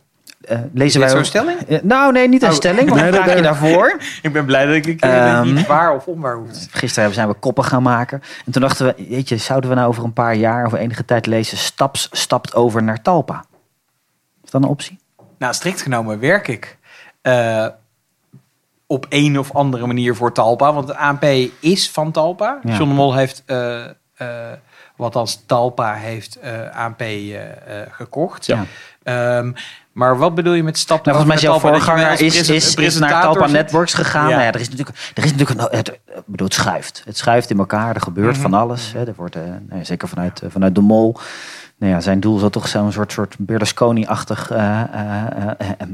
Eh, Is lezen dit wij zo'n stelling? Eh, nou, nee, niet een Oh. stelling, maar Nee, een vraagje daarvoor. Ik ben blij dat ik Ehm, niet waar of onwaar hoeft. Gisteren zijn we koppen gaan maken. En toen dachten we, weet je, zouden we nou over een paar jaar, over enige tijd lezen, Staps stapt over naar Talpa? Is dat een optie? Nou, strikt genomen werk ik eh, op een of andere manier voor Talpa. Want de ANP is van Talpa. Ja. John de Mol heeft, eh eh wat als Talpa heeft eh ANP gekocht. Ja. Ehm, maar wat bedoel je met stap Nou, volgens mij jouw naar voorganger is, is, is naar Talpa? Networks gegaan. Ja. Nou ja, er is natuurlijk, er is natuurlijk een, het, bedoel, het schuift. Het schuift in elkaar, er gebeurt Mhm. van alles. Hè. Er wordt, eh, nou ja, zeker vanuit, eh, vanuit de mol nou ja, zijn doel zou toch zo'n soort, soort Berlusconi-achtig eh, eh, eh,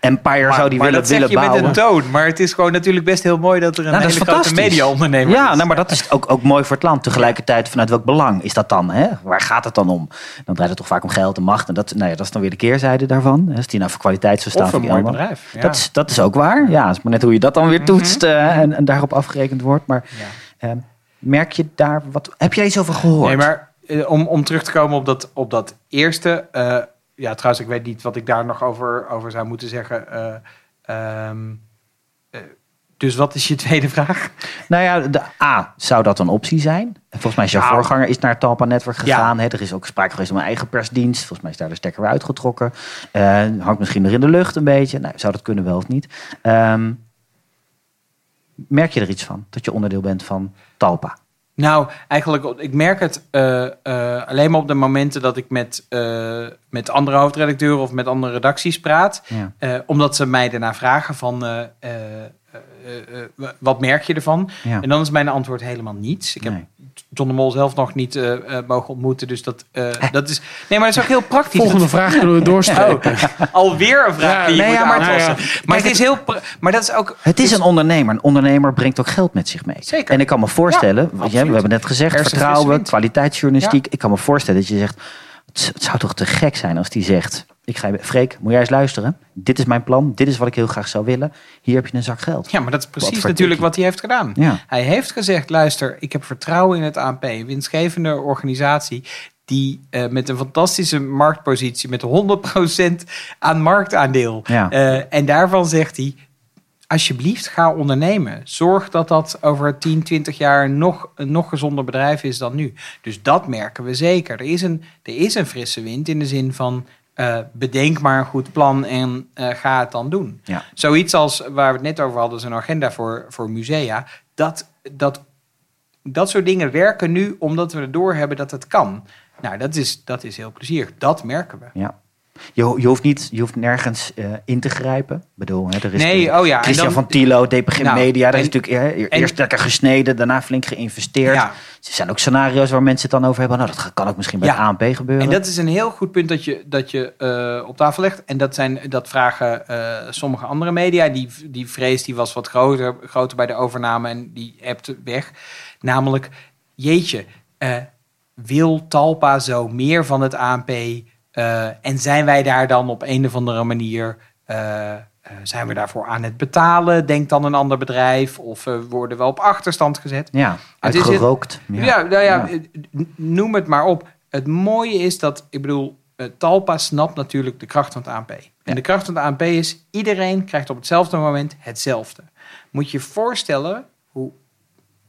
empire zou die maar willen, dat zeg willen je bouwen. met een toon. Maar het is gewoon natuurlijk best heel mooi dat er een Nou, hele is grote media-ondernemer Ja, is. nou, maar dat is ook, ook mooi voor het land. Tegelijkertijd, vanuit welk belang is dat dan? Hè? Waar gaat het dan om? Dan draait het toch vaak om geld en macht. En dat, nou ja, dat is dan weer de keerzijde daarvan. Als die nou voor kwaliteit zou staan. Of voor een mooi allemaal. bedrijf. Ja. Dat, is, dat is ook waar. Ja, is maar net hoe je dat dan weer toetst eh, en, en daarop afgerekend wordt. Maar Ja. eh, merk je daar wat... Heb jij iets over gehoord? Nee, maar om, om terug te komen op dat, op dat eerste. eh, ja, trouwens, ik weet niet wat ik daar nog over, over zou moeten zeggen. eh, ehm, eh, dus wat is je tweede vraag? Nou ja, de A, zou dat een optie zijn? En Volgens mij is jouw voorganger is naar Talpa Network Ja. gegaan. Er is ook sprake geweest om een eigen persdienst. Volgens mij is daar de stekker weer uitgetrokken. Eh, hangt misschien nog in de lucht een beetje. Nou, zou dat kunnen wel of niet? Ehm, merk je er iets van? Dat je onderdeel bent van Talpa? Nou, eigenlijk, ik merk het eh, eh, alleen maar op de momenten dat ik met, eh, met andere hoofdredacteuren of met andere redacties praat. Ja. Omdat ze mij daarna vragen van, eh, eh, wat merk je ervan? Ja. En dan is mijn antwoord helemaal niets. Ik heb Nee. John de Mol zelf nog niet eh, mogen ontmoeten, dus dat, dat is... Nee, maar dat is ook heel praktisch. Volgende vraag kunnen we doorstrepen. Oh, alweer een vraag Ja, die je nee, moet ja, maar- Maar het is heel... Maar dat is ook... Het is een ondernemer. Een ondernemer brengt ook geld met zich mee. Zeker. En ik kan me voorstellen, we hebben net gezegd, vertrouwen, kwaliteitsjournalistiek. Ik kan me voorstellen dat je zegt, het, zou toch te gek zijn als die zegt, ik ga, Freek, moet jij eens luisteren? Dit is mijn plan, dit is wat ik heel graag zou willen. Hier heb je een zak geld. Ja, maar dat is precies natuurlijk wat hij heeft gedaan. Ja. Hij heeft gezegd, luister, ik heb vertrouwen in het ANP. Een winstgevende organisatie die eh, met een fantastische marktpositie... met 100% aan marktaandeel. Ja. Eh, en daarvan zegt hij, alsjeblieft ga ondernemen. Zorg dat dat over 10, 20 jaar nog, een nog gezonder bedrijf is dan nu. Dus dat merken we zeker. Er is een, er is een frisse wind in de zin van... eh, bedenk maar een goed plan en eh, ga het dan doen. Ja. Zoiets als waar we het net over hadden, een agenda voor, voor musea. Dat, dat, dat soort dingen werken nu omdat we erdoor hebben dat het kan. Nou, dat is, dat is heel plezierig. Dat merken we. Ja. Je, je, hoeft niet, je hoeft nergens eh, in te grijpen. Ik bedoel, hè, er is Nee, de- oh ja, Christian dan- van Tilo, DPG Nou, Media. Daar is natuurlijk hè, en- eerst lekker gesneden, daarna flink geïnvesteerd. Ja. Er zijn ook scenario's waar mensen het dan over hebben. Nou, dat kan ook misschien bij Ja. het ANP gebeuren. En dat is een heel goed punt dat je, dat je eh, op tafel legt. En dat, zijn, dat vragen eh, sommige andere media. Die, die vrees die was wat groter, groter bij de overname en die hebt weg. Namelijk, jeetje, wil Talpa zo meer van het ANP? Eh, en zijn wij daar dan op een of andere manier... eh, eh, zijn we daarvoor aan het betalen? Denkt dan een ander bedrijf? Of worden we op achterstand gezet? ja, Het uitgerookt. Ja, nou ja, noem het maar op. Het mooie is dat, ik bedoel, Talpa snapt natuurlijk de kracht van het ANP. En de kracht van het ANP is, iedereen krijgt op hetzelfde moment hetzelfde. Moet je je voorstellen hoe,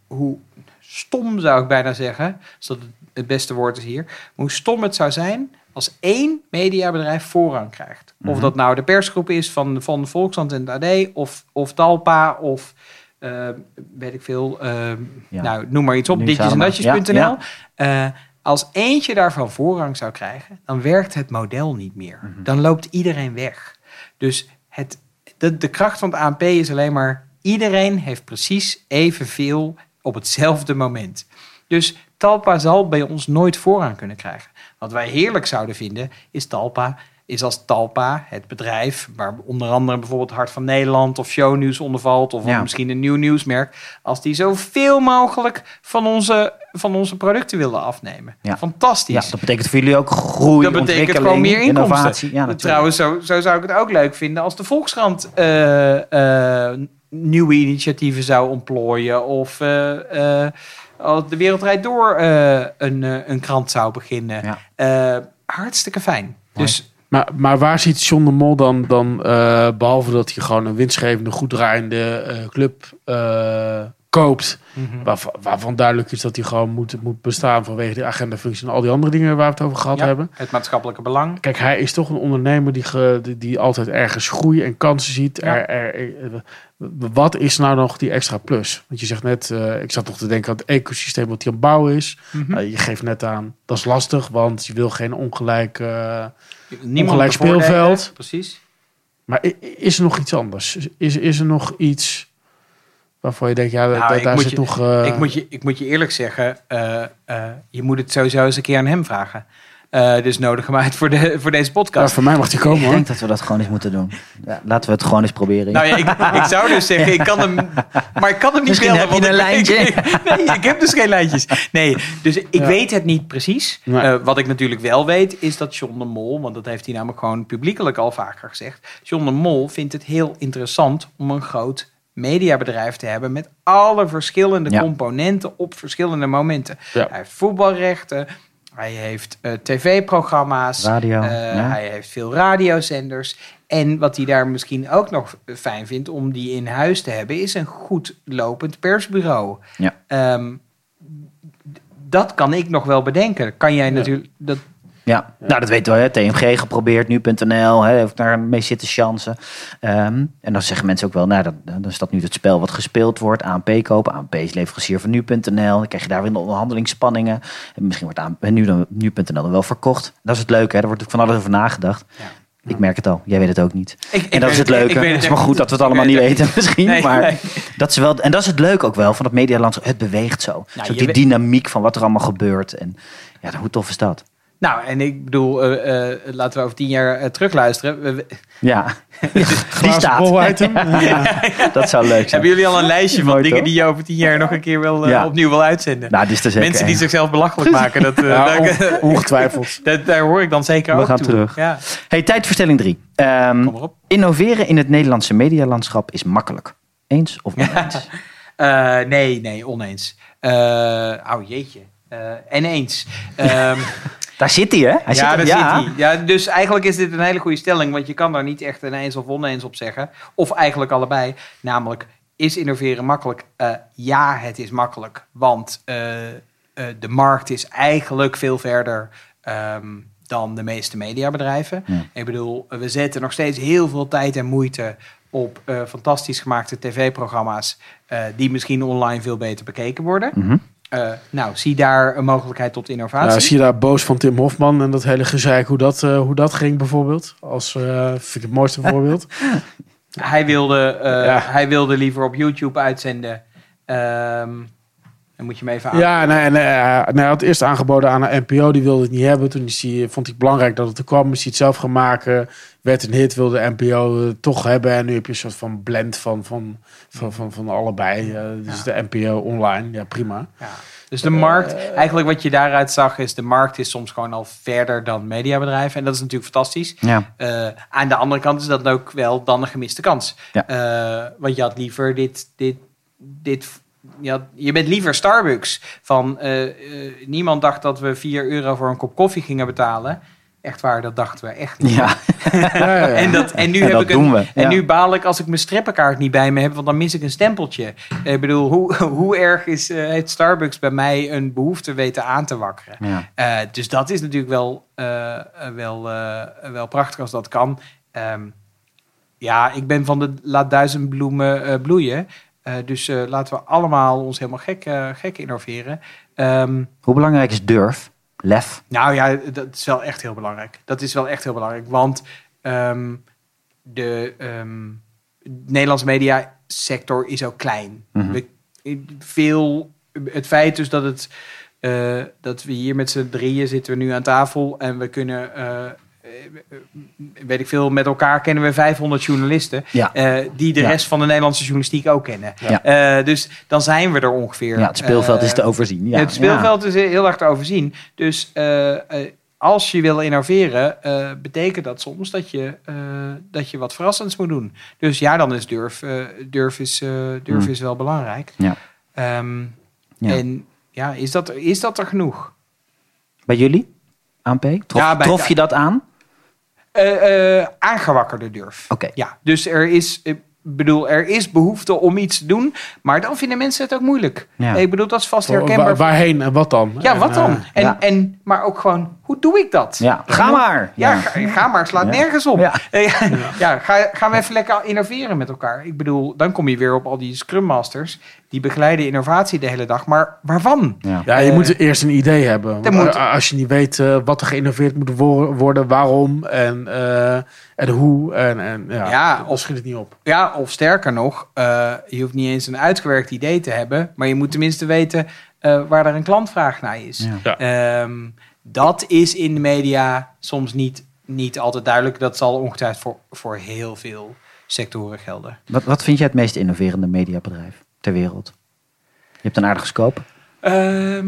hoe stom zou ik bijna zeggen, als dat het beste woord is hier, hoe stom het zou zijn als één mediabedrijf voorrang krijgt. Of Mhm. dat nou de persgroep is van, van de Volkskrant en het AD, of, of Talpa, of eh, weet ik veel, eh, Ja. nou noem maar iets op, ditjes en datjes.nl. Ja, als eentje daarvan voorrang zou krijgen, dan werkt het model niet meer. Dan loopt iedereen weg. Dus het, de, de kracht van het ANP is alleen maar... iedereen heeft precies evenveel op hetzelfde moment. Dus Talpa zal bij ons nooit voorrang kunnen krijgen. Wat wij heerlijk zouden vinden, is Talpa... is als Talpa, het bedrijf... waar onder andere bijvoorbeeld Hart van Nederland... of Shownieuws onder valt... of Ja. misschien een nieuw nieuwsmerk... als die zoveel mogelijk van onze, van onze producten willen afnemen. Ja. Fantastisch. Ja, dat betekent voor jullie ook groei, Dat betekent ontwikkeling, gewoon meer inkomsten. innovatie. Ja. Trouwens, zo, zo zou ik het ook leuk vinden als de Volkskrant eh, eh, nieuwe initiatieven zou ontplooien. Of eh, als de Wereldrijd Door eh, een, eh, een krant zou beginnen. Ja. Eh, hartstikke fijn. Dus Maar, maar waar ziet John de Mol dan, dan eh, behalve dat hij gewoon een winstgevende, goed draaiende eh, club koopt, mhm. waarvan, waarvan duidelijk is dat hij gewoon moet, moet bestaan vanwege de agendafunctie en al die andere dingen waar we het over gehad Ja, hebben. het maatschappelijke belang. Kijk, hij is toch een ondernemer die, ge- die, die altijd ergens groei en kansen ziet. Ja. Er, er, er- wat is nou nog die extra plus? Want je zegt net, eh, ik zat toch te denken aan het ecosysteem wat hij aan het bouwen is. Mhm. Eh, je geeft net aan, dat is lastig, want je wil geen ongelijk... eh, ongelijk speelveld. Precies. maar is er nog iets anders? Is, is er nog iets waarvan je denkt, ja, Nou, da- ik daar moet zit je- nog... eh, ik, moet je, ik moet je eerlijk zeggen, eh, eh, je moet het sowieso eens een keer aan hem vragen. Eh, dus nodig hem uit voor, de, voor deze Ja, podcast. voor mij mag die komen Ik hoor. denk dat we dat gewoon eens moeten doen. Ja, laten we het gewoon eens proberen. Nou ja, ik, ik zou dus zeggen, ik kan hem, maar ik kan hem niet Misschien bellen. heb je een ik- lijntje. ik- nee, ik heb dus geen lijntjes. Nee, dus ik Ja. weet het niet precies. Nee. Eh, wat ik natuurlijk wel weet, is dat John de Mol, want dat heeft hij namelijk gewoon publiekelijk al vaker gezegd. John de Mol vindt het heel interessant om een groot mediabedrijf te hebben met alle verschillende Ja. componenten op verschillende momenten. Ja. Hij heeft voetbalrechten, hij heeft eh, tv-programma's, Radio, eh, ja. hij heeft veel radiozenders. En wat hij daar misschien ook nog fijn vindt om die in huis te hebben, is een goed lopend persbureau. Ja. Ehm, dat kan ik nog wel bedenken. Kan jij natuurlijk. Dat, Ja, nou dat weten we. Hè. TMG geprobeerd, nu.nl, heeft daar mee zitten chansen. Ehm, en dan zeggen mensen ook wel, nou dan, dan is dat nu het spel wat gespeeld wordt. ANP kopen, ANP is leverancier van nu.nl. Dan krijg je daar weer de onderhandelingsspanningen. En misschien wordt ANP, nu dan, nu.nl dan wel verkocht. Dat is het leuke, hè. daar wordt ook van alles over nagedacht. Ja. Ik merk het al, jij weet het ook niet. Ik- ik en dat is het ik leuke. het is maar goed dat we het allemaal niet het weten misschien. Nee, maar nee. Dat is wel, en dat is het leuke ook wel van het medialandschap. Het beweegt zo. Nou, zo die weet- dynamiek van wat er allemaal gebeurt. En ja, hoe tof is dat? Nou, en ik bedoel, eh, eh, laten we over tien jaar eh, terugluisteren. Ja, die staat. bol item. Ja. Dat zou leuk zijn. hebben jullie al een lijstje van Mooi, dingen toch? die je over tien jaar nog een keer wil, Ja. opnieuw wil uitzenden? Nou, dit is er zeker Mensen die zichzelf belachelijk maken, dat, eh, Ja, dat- on- ongetwijfeld. dat- daar hoor ik dan zeker We ook gaan toe. terug. Ja, Hey, tijdverstelling 3. kom maar op. innoveren in het Nederlandse medialandschap is makkelijk. Eens of oneens? Eh, nee, nee, oneens. Eh oh jeetje. Eh, en eens. Ehm, Daar zit hij, hè? Hij ja, zit daar zit hij. Ja, dus eigenlijk is dit een hele goede stelling, want je kan daar niet echt een eens of oneens op zeggen. Of eigenlijk allebei. Namelijk, is innoveren makkelijk? Eh, ja, het is makkelijk. Want eh, eh, de markt is eigenlijk veel verder ehm, dan de meeste mediabedrijven. Ja. Ik bedoel, we zetten nog steeds heel veel tijd en moeite op fantastisch gemaakte tv-programma's die misschien online veel beter bekeken worden. Mhm. Eh, nou, zie daar een mogelijkheid tot innovatie. Zie je daar boos van Tim Hofman en dat hele gezeik, hoe dat, eh, hoe dat ging bijvoorbeeld. Als, eh, vind ik het mooiste voorbeeld. Hij wilde, Ja. hij wilde liever op YouTube uitzenden. Ehm, dan moet je hem even aan. Ja, en, en, eh, en hij had eerst aangeboden aan een NPO, die wilde het niet hebben. Toen is hij, vond hij het belangrijk dat het er kwam, is hij het zelf gaan maken. Werd een hit, wilde de NPO het toch hebben. En nu heb je een soort van blend van, van, van, van, van allebei. Eh, dus de NPO online, ja prima. Ja. Dus de markt, eigenlijk wat je daaruit zag, is de markt is soms gewoon al verder dan mediabedrijven. En dat is natuurlijk fantastisch. Ja. Eh, aan de andere kant is dat ook wel dan een gemiste kans. Ja. Eh, want je had liever dit. dit, dit je, had- je bent liever Starbucks. Van, eh, eh, niemand dacht dat we 4 euro voor een kop koffie gingen betalen. Echt waar, dat dachten we echt niet. Ja. Ja, ja, ja. En, dat, en nu En heb dat ik een, doen we, En ja. nu baal ik als ik mijn strippenkaart niet bij me heb, want dan mis ik een stempeltje. Ik bedoel, hoe, hoe erg is, eh, heeft Starbucks bij mij een behoefte weten aan te wakkeren? Ja. Eh, dus dat is natuurlijk wel, eh, eh, wel, eh, wel prachtig als dat kan. Ehm, ja, ik ben van de laat duizend bloemen eh, bloeien. Eh, dus eh, laten we allemaal ons helemaal gek, eh, gek innoveren. Ehm, Hoe belangrijk is durf? Lef? nou ja, dat is wel echt heel belangrijk. Dat is wel echt heel belangrijk. Want ehm, de ehm, Nederlandse mediasector is ook klein. Mhm. we, veel, het feit dus dat, het, dat we hier met z'n drieën zitten we nu aan tafel en we kunnen... weet ik veel, met elkaar kennen we 500 journalisten. Ja. eh, die de Ja. rest van de Nederlandse journalistiek ook kennen. Ja. Eh, dus dan zijn we er ongeveer. Ja, het speelveld Eh, is te overzien. Ja. het speelveld is heel erg te overzien. Dus eh, eh, als je wil innoveren, eh, betekent dat soms dat je, eh, dat je wat verrassends moet doen. Dus ja, dan is durf, eh, durf, is, eh, durf Hmm. is wel belangrijk. Ja. Ehm, Ja. En ja, is dat, is dat er genoeg? Bij jullie? Trof, Ja, trof je dat aan? Eh, eh, aangewakkerde durf. Oké. Ja, dus er is, ik bedoel, er is behoefte om iets te doen, maar dan vinden mensen het ook moeilijk. Ja. Ik bedoel, dat is vast Waar- herkenbaar. waarheen en wat dan? Ja, En, wat dan? eh, En, ja. en, maar ook gewoon, hoe doe ik dat? Ja, ga maar. Ja, Ga, ga maar, slaat Ja. nergens op. Ja. Ja. Ga, gaan we even lekker innoveren met elkaar. Ik bedoel, dan kom je weer op al die Scrum Masters. Die begeleiden innovatie de hele dag. Maar waarvan? Ja. Ja, je Eh, moet eerst een idee hebben. Moet- Als je niet weet eh, wat er geïnnoveerd moet wo- worden, waarom en, eh, en hoe. En, en, ja, Ja, of- schiet het niet op. Ja, of sterker nog, eh, je hoeft niet eens een uitgewerkt idee te hebben. Maar je moet tenminste weten eh, waar er een klantvraag naar is. Ja. Ja. Ehm, Dat is in de media soms niet, niet altijd duidelijk. Dat zal ongetwijfeld voor, voor heel veel sectoren gelden. Wat, wat vind jij het meest innoverende mediabedrijf ter wereld? Je hebt een aardige scope. Ehm,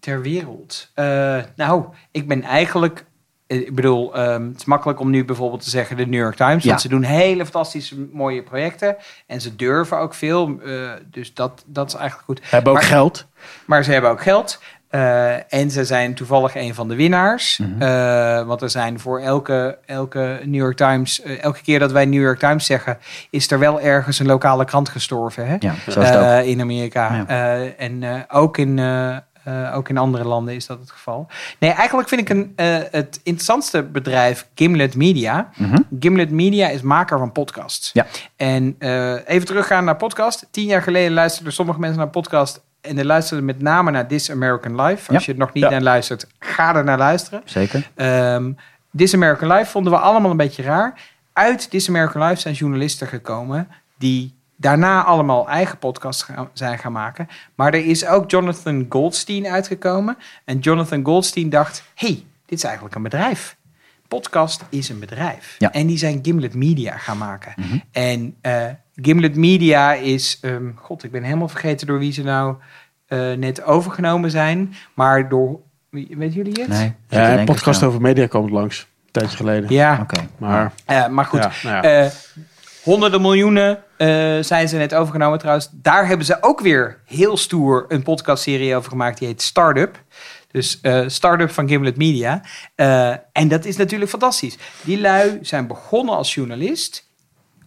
ter wereld. Eh, nou, ik ben eigenlijk. Eh, Ik bedoel, ehm, het is makkelijk om nu bijvoorbeeld te zeggen de New York Times. Ja. Want ze doen hele fantastische mooie projecten. En ze durven ook veel. eh, dus dat, dat is eigenlijk goed. We hebben ook geld. Maar ze hebben ook geld. Eh, en ze zijn toevallig een van de winnaars. Mhm. Want er zijn voor elke, elke New York Times... elke keer dat wij New York Times zeggen... is er wel ergens een lokale krant gestorven. Hè? Ja, in Amerika. Ja. En ook, in, eh, ook in andere landen is dat het geval. Nee, eigenlijk vind ik een, eh, het interessantste bedrijf Gimlet Media. Mhm. Gimlet Media is maker van podcasts. Ja. En eh, even teruggaan naar podcast. Tien jaar geleden luisterden sommige mensen naar podcast. En die luisterden met name naar This American Life. Als Ja. je er nog niet Ja. naar luistert, ga er naar luisteren. Zeker. Ehm This American Life vonden we allemaal een beetje raar. Uit This American Life zijn journalisten gekomen die daarna allemaal eigen podcasts gaan, zijn gaan maken. Maar er is ook Jonathan Goldstein uitgekomen. En Jonathan Goldstein dacht, hey, dit is eigenlijk een bedrijf. Podcast is een bedrijf. Ja. En die zijn Gimlet Media gaan maken. Mhm. En eh, Gimlet Media is, ehm, god, ik ben helemaal vergeten door wie ze nou eh, net overgenomen zijn. Maar door, wie- weten jullie het? Nee. Ja, podcast over media komt langs. Een tijdje geleden. Ja, Oké. Maar, eh, maar goed. Ja, nou ja. Eh, honderden miljoenen eh, zijn ze net overgenomen trouwens. Daar hebben ze ook weer heel stoer een podcastserie over gemaakt. Die heet Startup. Dus eh Startup van Gimlet Media. Eh, en dat is natuurlijk fantastisch. Die lui zijn begonnen als journalist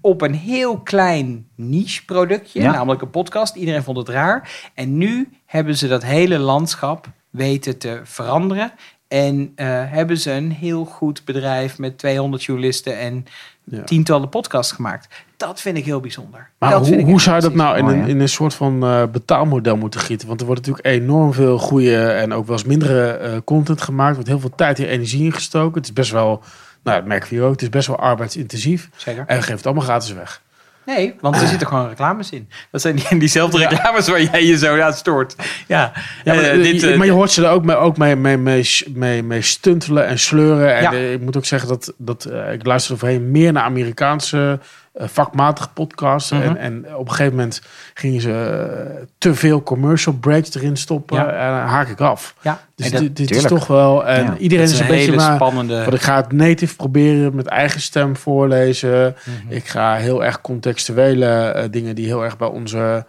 op een heel klein niche productje, Ja. namelijk een podcast. Iedereen vond het raar. En nu hebben ze dat hele landschap weten te veranderen. En hebben ze een heel goed bedrijf met 200 journalisten en Ja. tientallen podcasts gemaakt. Dat vind ik heel bijzonder. Maar dat hoe, hoe zou je dat nou in een, in een soort van eh, betaalmodel moeten gieten? Want er wordt natuurlijk enorm veel goede en ook wel eens mindere eh, content gemaakt. Er wordt heel veel tijd en energie ingestoken. Het is best wel, nou dat merken we hier ook, het is best wel arbeidsintensief. Zeker. En geeft het allemaal gratis weg. Nee, want er zitten gewoon reclames in. Dat zijn die, diezelfde reclames waar jij je zo aan stoort. Ja, Ja, maar, Eh, dit, je, eh, maar je hoort ze er ook mee, ook mee, mee, mee, mee, mee stuntelen en sleuren. En Ja. eh, ik moet ook zeggen dat, dat eh, ik luister voorheen meer naar Amerikaanse eh, vakmatige podcasts. Mhm. en, en op een gegeven moment gingen ze eh, te veel commercial breaks erin stoppen. Ja. En haak ik af. ja. Dus En dat- dit, dit is toch wel... En Ja. iedereen is een beetje maar... spannende. Want ik ga het native proberen met eigen stem voorlezen. Mhm. Ik ga heel erg contextuele eh, dingen die heel erg bij onze,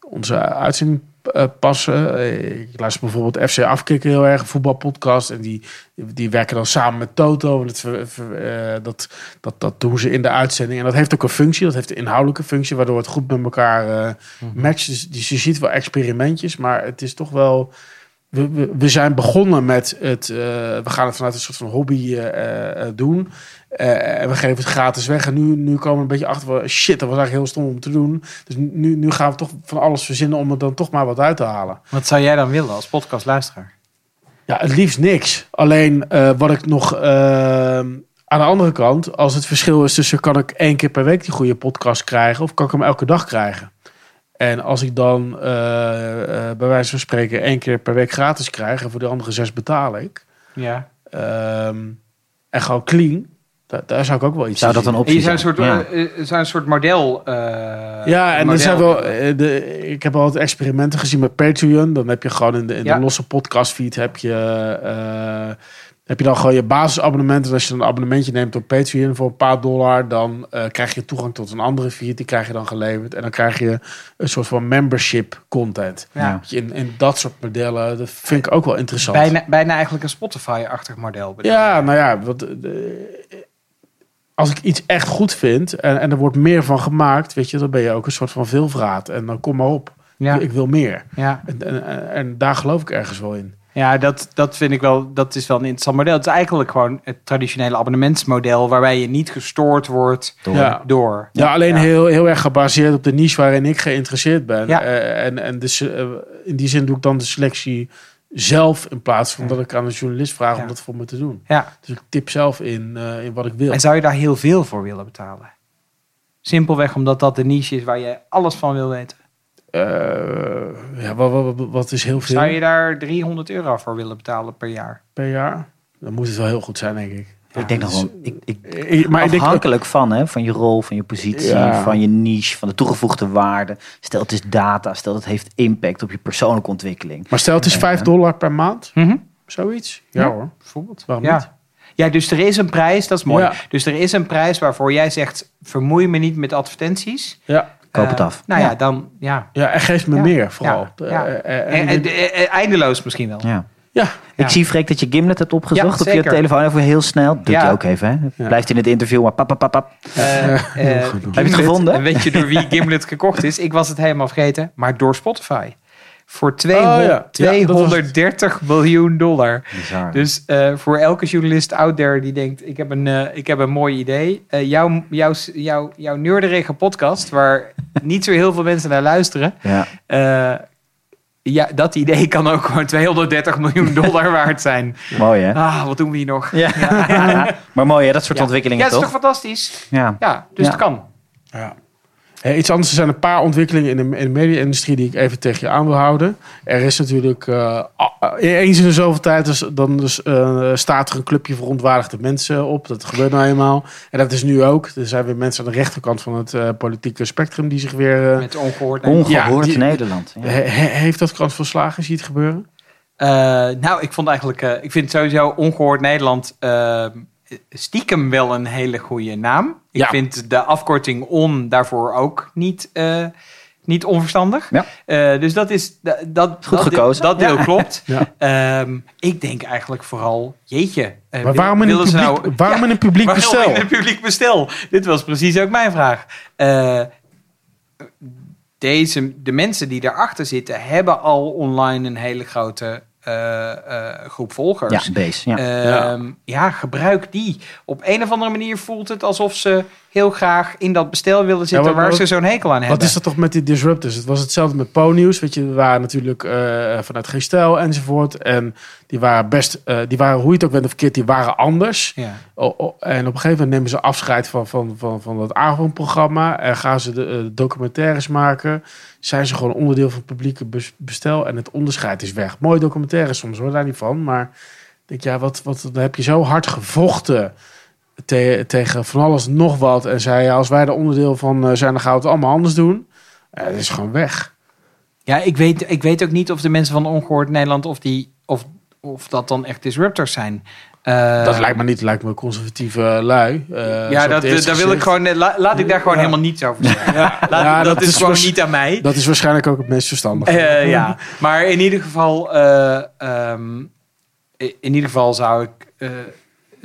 onze uitzending eh, passen. Eh, ik luister bijvoorbeeld FC Afkikken heel erg, een voetbalpodcast. En die, die werken dan samen met Toto. En dat, eh, dat, dat, dat doen ze in de uitzending. En dat heeft ook een functie, dat heeft een inhoudelijke functie, waardoor het goed met elkaar Mhm. matcht. Dus, dus je ziet wel experimentjes, maar het is toch wel... We, we, we zijn begonnen met het. we gaan het vanuit een soort van hobby doen. Eh, en we geven het gratis weg. En nu, nu komen we een beetje achter. Shit, dat was eigenlijk heel stom om te doen. Dus nu, nu gaan we toch van alles verzinnen om er dan toch maar wat uit te halen. Wat zou jij dan willen als podcastluisteraar? Ja, het liefst niks. Alleen eh, wat ik nog. eh, aan de andere kant, als het verschil is tussen kan ik één keer per week die goede podcast krijgen of kan ik hem elke dag krijgen. En als ik dan eh, bij wijze van spreken één keer per week gratis krijg en voor de andere zes betaal ik. Ja. ehm, en gewoon clean, da- daar zou ik ook wel iets Zou in dat een optie je een zijn? soort, Ja. eh, eh, een soort model. eh, Ja, en er model- zijn wel. De, ik heb al wat experimenten gezien met Patreon. Dan heb je gewoon in de, in Ja. de losse podcastfeed heb je, eh, heb je dan gewoon je basisabonnement. En als je dan een abonnementje neemt op Patreon voor een paar dollar, dan eh, krijg je toegang tot een andere feed. Die krijg je dan geleverd. En dan krijg je een soort van membership content. Ja. In, in dat soort modellen, dat vind ik ook wel interessant. Bijna, bijna eigenlijk een Spotify-achtig model. Ja, nou ja, wat, eh, als ik iets echt goed vind en, en er wordt meer van gemaakt, weet je, dan ben je ook een soort van veelvraat. En dan kom maar op. ja, Ik wil meer. ja. En, en, en daar geloof ik ergens wel in. ja dat, dat vind ik wel. Dat is wel een interessant model. Het is eigenlijk gewoon het traditionele abonnementsmodel. waarbij je niet gestoord wordt Door. Ja. door. Ja, alleen Ja. Heel, heel erg gebaseerd op de niche waarin ik geïnteresseerd ben. Ja. Eh, en en dus, eh, in die zin doe ik dan de selectie zelf in plaats van dat ik aan een journalist vraag Ja. om dat voor me te doen. Ja. Dus ik tip zelf in, eh, in wat ik wil. En zou je daar heel veel voor willen betalen? Simpelweg omdat dat de niche is waar je alles van wil weten. Eh, ja, wat, wat, wat- wat is heel veel Zou je daar 300 euro voor willen betalen per jaar? per jaar? Dan moet het wel heel goed zijn, denk ik. Ik denk nog dus- wel, ik, ik, Ik- maar ik denk, afhankelijk van, hè, van je rol, van je positie, Ja. van je niche, van de toegevoegde waarde. Stel het is data, stel het heeft impact op je persoonlijke ontwikkeling. maar stel het is 5 dollar per maand, zoiets. Ja, Ja. hoor, Bijvoorbeeld. waarom Ja. niet? Ja, dus er is een prijs, dat is mooi. Ja. Dus er is een prijs waarvoor jij zegt, vermoei me niet met advertenties. Ja. Koop Eh, het af. Nou ja, Ja. dan, ja. ja, en geef me Ja. meer vooral. Eh, eh, eindeloos misschien wel. Ja. Ja, Ik Ja. zie Freek dat je Gimlet hebt opgezocht Ja, op je telefoon. Even heel snel. Doet Ja. je ook even, hè? Ja. Blijft in het interview, maar pap, pap, pap, pap. Eh, eh, Heb je het gevonden? en Weet je door wie Gimlet gekocht is? Ik was het helemaal vergeten, maar door Spotify. Voor Oh, 200, ja. Ja, dat was het. 230 miljoen dollar. Bizar. Dus eh, voor elke journalist out there die denkt: ik heb een, ik heb een mooi idee. Eh, jouw, jouw, jouw, jouw neurderige podcast, waar niet zo heel veel mensen naar luisteren. ja. Ja, dat idee kan ook gewoon 230 miljoen dollar waard zijn. Mooi, hè? Ah, wat doen we hier nog? Ja. maar mooi, hè? Dat soort Ja. ontwikkelingen, Ja, dat is toch? toch fantastisch? Ja. Ja, dus Ja. het kan. Ja. Hey, iets anders, er zijn een paar ontwikkelingen in de, in de media-industrie die ik even tegen je aan wil houden. Er is natuurlijk eh, eens in de zoveel tijd, dus, dan dus, eh, staat er een clubje verontwaardigde mensen op. Dat gebeurt nou eenmaal. En dat is nu ook. Er zijn weer mensen aan de rechterkant van het eh, politieke spectrum die zich weer... eh, Met ongehoord. Ongehoord Ja, die- Nederland. Ja. he- he- heeft dat krant van slagen? Zie je het gebeuren? Eh, nou, ik vond eigenlijk, eh, ik vind sowieso ongehoord Nederland eh, stiekem wel een hele goede naam. Ik Ja. vind de afkorting on daarvoor ook niet, eh, niet onverstandig. Ja. Eh, dus dat is da- dat, Goed dat, deel- gekozen. dat deel Ja. klopt. Ehm, ik denk eigenlijk vooral, jeetje. eh, Maar waarom in een publiek, nou- waarom in een publiek bestel? in een publiek bestel? Dit was precies ook mijn vraag. Deze, de mensen die daarachter zitten, hebben al online een hele grote groep volgers. Ja, base. Ja. Ehm, ja. gebruik die. Op een of andere manier voelt het alsof ze heel graag in dat bestel willen zitten maar waar ze zo'n hekel aan hebben. Wat is dat toch met die disruptors? Het was hetzelfde met Po-nieuws. Weet je, we waren natuurlijk eh, vanuit geen stijl enzovoort. En die waren best, eh, die waren, hoe je het ook bent of verkeerd, die waren anders. Ja. En op een gegeven moment nemen ze afscheid van, van, van, van dat avondprogramma. En gaan ze de, eh, documentaires maken. Zijn ze gewoon onderdeel van het publieke bes- bestel. En het onderscheid is weg. Mooie documentaires soms hoor, daar niet van. Maar denk, ja, wat, wat, dan heb je zo hard gevochten te- tegen van alles nog wat. En zei, als wij er onderdeel van eh, zijn, dan gaan we het allemaal anders doen. Het is gewoon weg. Ja, ik weet, ik weet ook niet of de mensen van Ongehoord Nederland of, die, of, of dat dan echt disruptors zijn. Eh, dat lijkt me niet, lijkt me conservatieve lui. eh, zo ja, dat, daar wil ik gewoon, la- laat ik daar gewoon Ja. helemaal niets over zeggen. Laat- Ja, dat, dat is is gewoon niet aan mij. Dat is waarschijnlijk ook het meest verstandig. Ja, maar in ieder geval, eh, ehm, in ieder geval zou ik,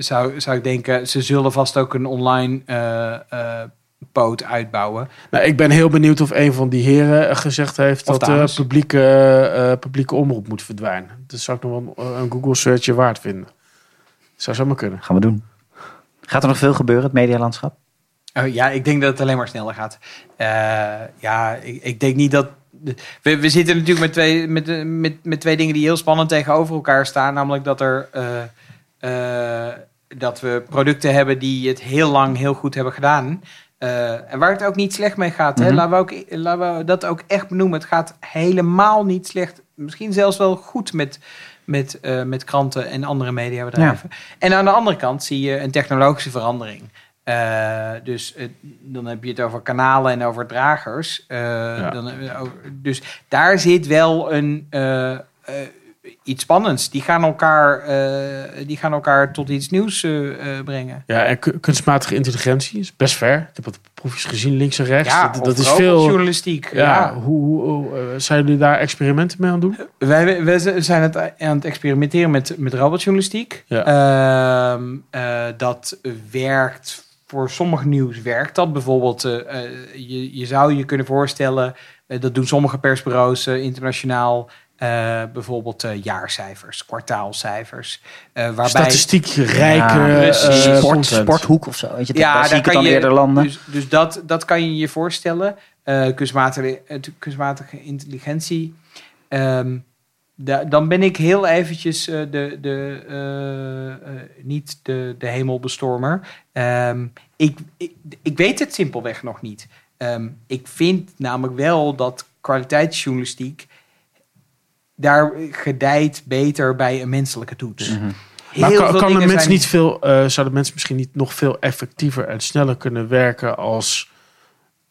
zou, zou ik denken, ze zullen vast ook een online eh, eh, poot uitbouwen. Nou, ik ben heel benieuwd of een van die heren gezegd heeft Of dat de dames. publieke, eh, publieke omroep moet verdwijnen. Dat zou ik nog wel een, Google searchje waard vinden. Zou zomaar kunnen. Gaan we doen. Gaat er nog veel gebeuren, het medialandschap? Oh, ja, ik denk dat het alleen maar sneller gaat. Eh, ja, ik, ik denk niet dat. We, we zitten natuurlijk met twee, met, eh, met, met twee dingen die heel spannend tegenover elkaar staan. Namelijk dat, er, eh, eh, dat we producten hebben die het heel lang heel goed hebben gedaan. Eh, en waar het ook niet slecht mee gaat. hè? Mhm. Laten, we ook, laten we dat ook echt benoemen. Het gaat helemaal niet slecht. Misschien zelfs wel goed met, met, eh, met kranten en andere mediabedrijven. En aan de andere kant zie je een technologische verandering. Eh, dus dan heb je het over kanalen en over dragers. Dan, dus daar zit wel een, iets spannends. Die gaan, elkaar, eh, die gaan elkaar tot iets nieuws eh, eh, brengen. Ja, en ku- kunstmatige intelligentie is best ver. Ik heb wat proefjes gezien links en rechts. Ja, dat, is veel. robotjournalistiek. Ja, Ja. Hoe, hoe, hoe, zijn jullie daar experimenten mee aan het doen? Wij, wij zijn het aan het experimenteren met, met robotjournalistiek. Ja. Ehm, eh, dat werkt voor sommig nieuws werkt dat. Bijvoorbeeld, je, je zou je kunnen voorstellen, dat doen sommige persbureaus internationaal. Eh, bijvoorbeeld eh, jaarcijfers, kwartaalcijfers. eh, waarbij Statistiek rijke Ja, Sport, sporthoek of zo. Weet je, Ja, daar kan dan je- eerder landen. Dus, dus dat, dat kan je je voorstellen. Eh, kunstmatige, kunstmatige intelligentie. Ehm, da- dan ben ik heel eventjes eh, de, de, eh, eh, niet de, de hemelbestormer. Ehm, ik, ik, ik weet het simpelweg nog niet. Ehm, ik vind namelijk wel dat kwaliteitsjournalistiek, daar gedijt beter bij een menselijke toets. Mhm. Heel Maar kan, de mens zijn- niet veel, eh, zouden mensen misschien niet nog veel effectiever en sneller kunnen werken als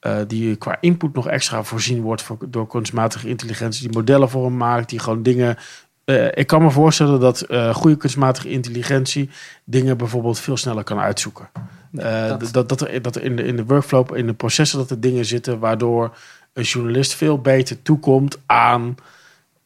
eh, die qua input nog extra voorzien wordt voor, door kunstmatige intelligentie, die modellen voor hem maakt, die gewoon dingen. eh, ik kan me voorstellen dat goede kunstmatige intelligentie dingen bijvoorbeeld veel sneller kan uitzoeken. Dat- dat, dat, er, dat er in de, in de workflow, in de processen, dat er dingen zitten waardoor een journalist veel beter toekomt aan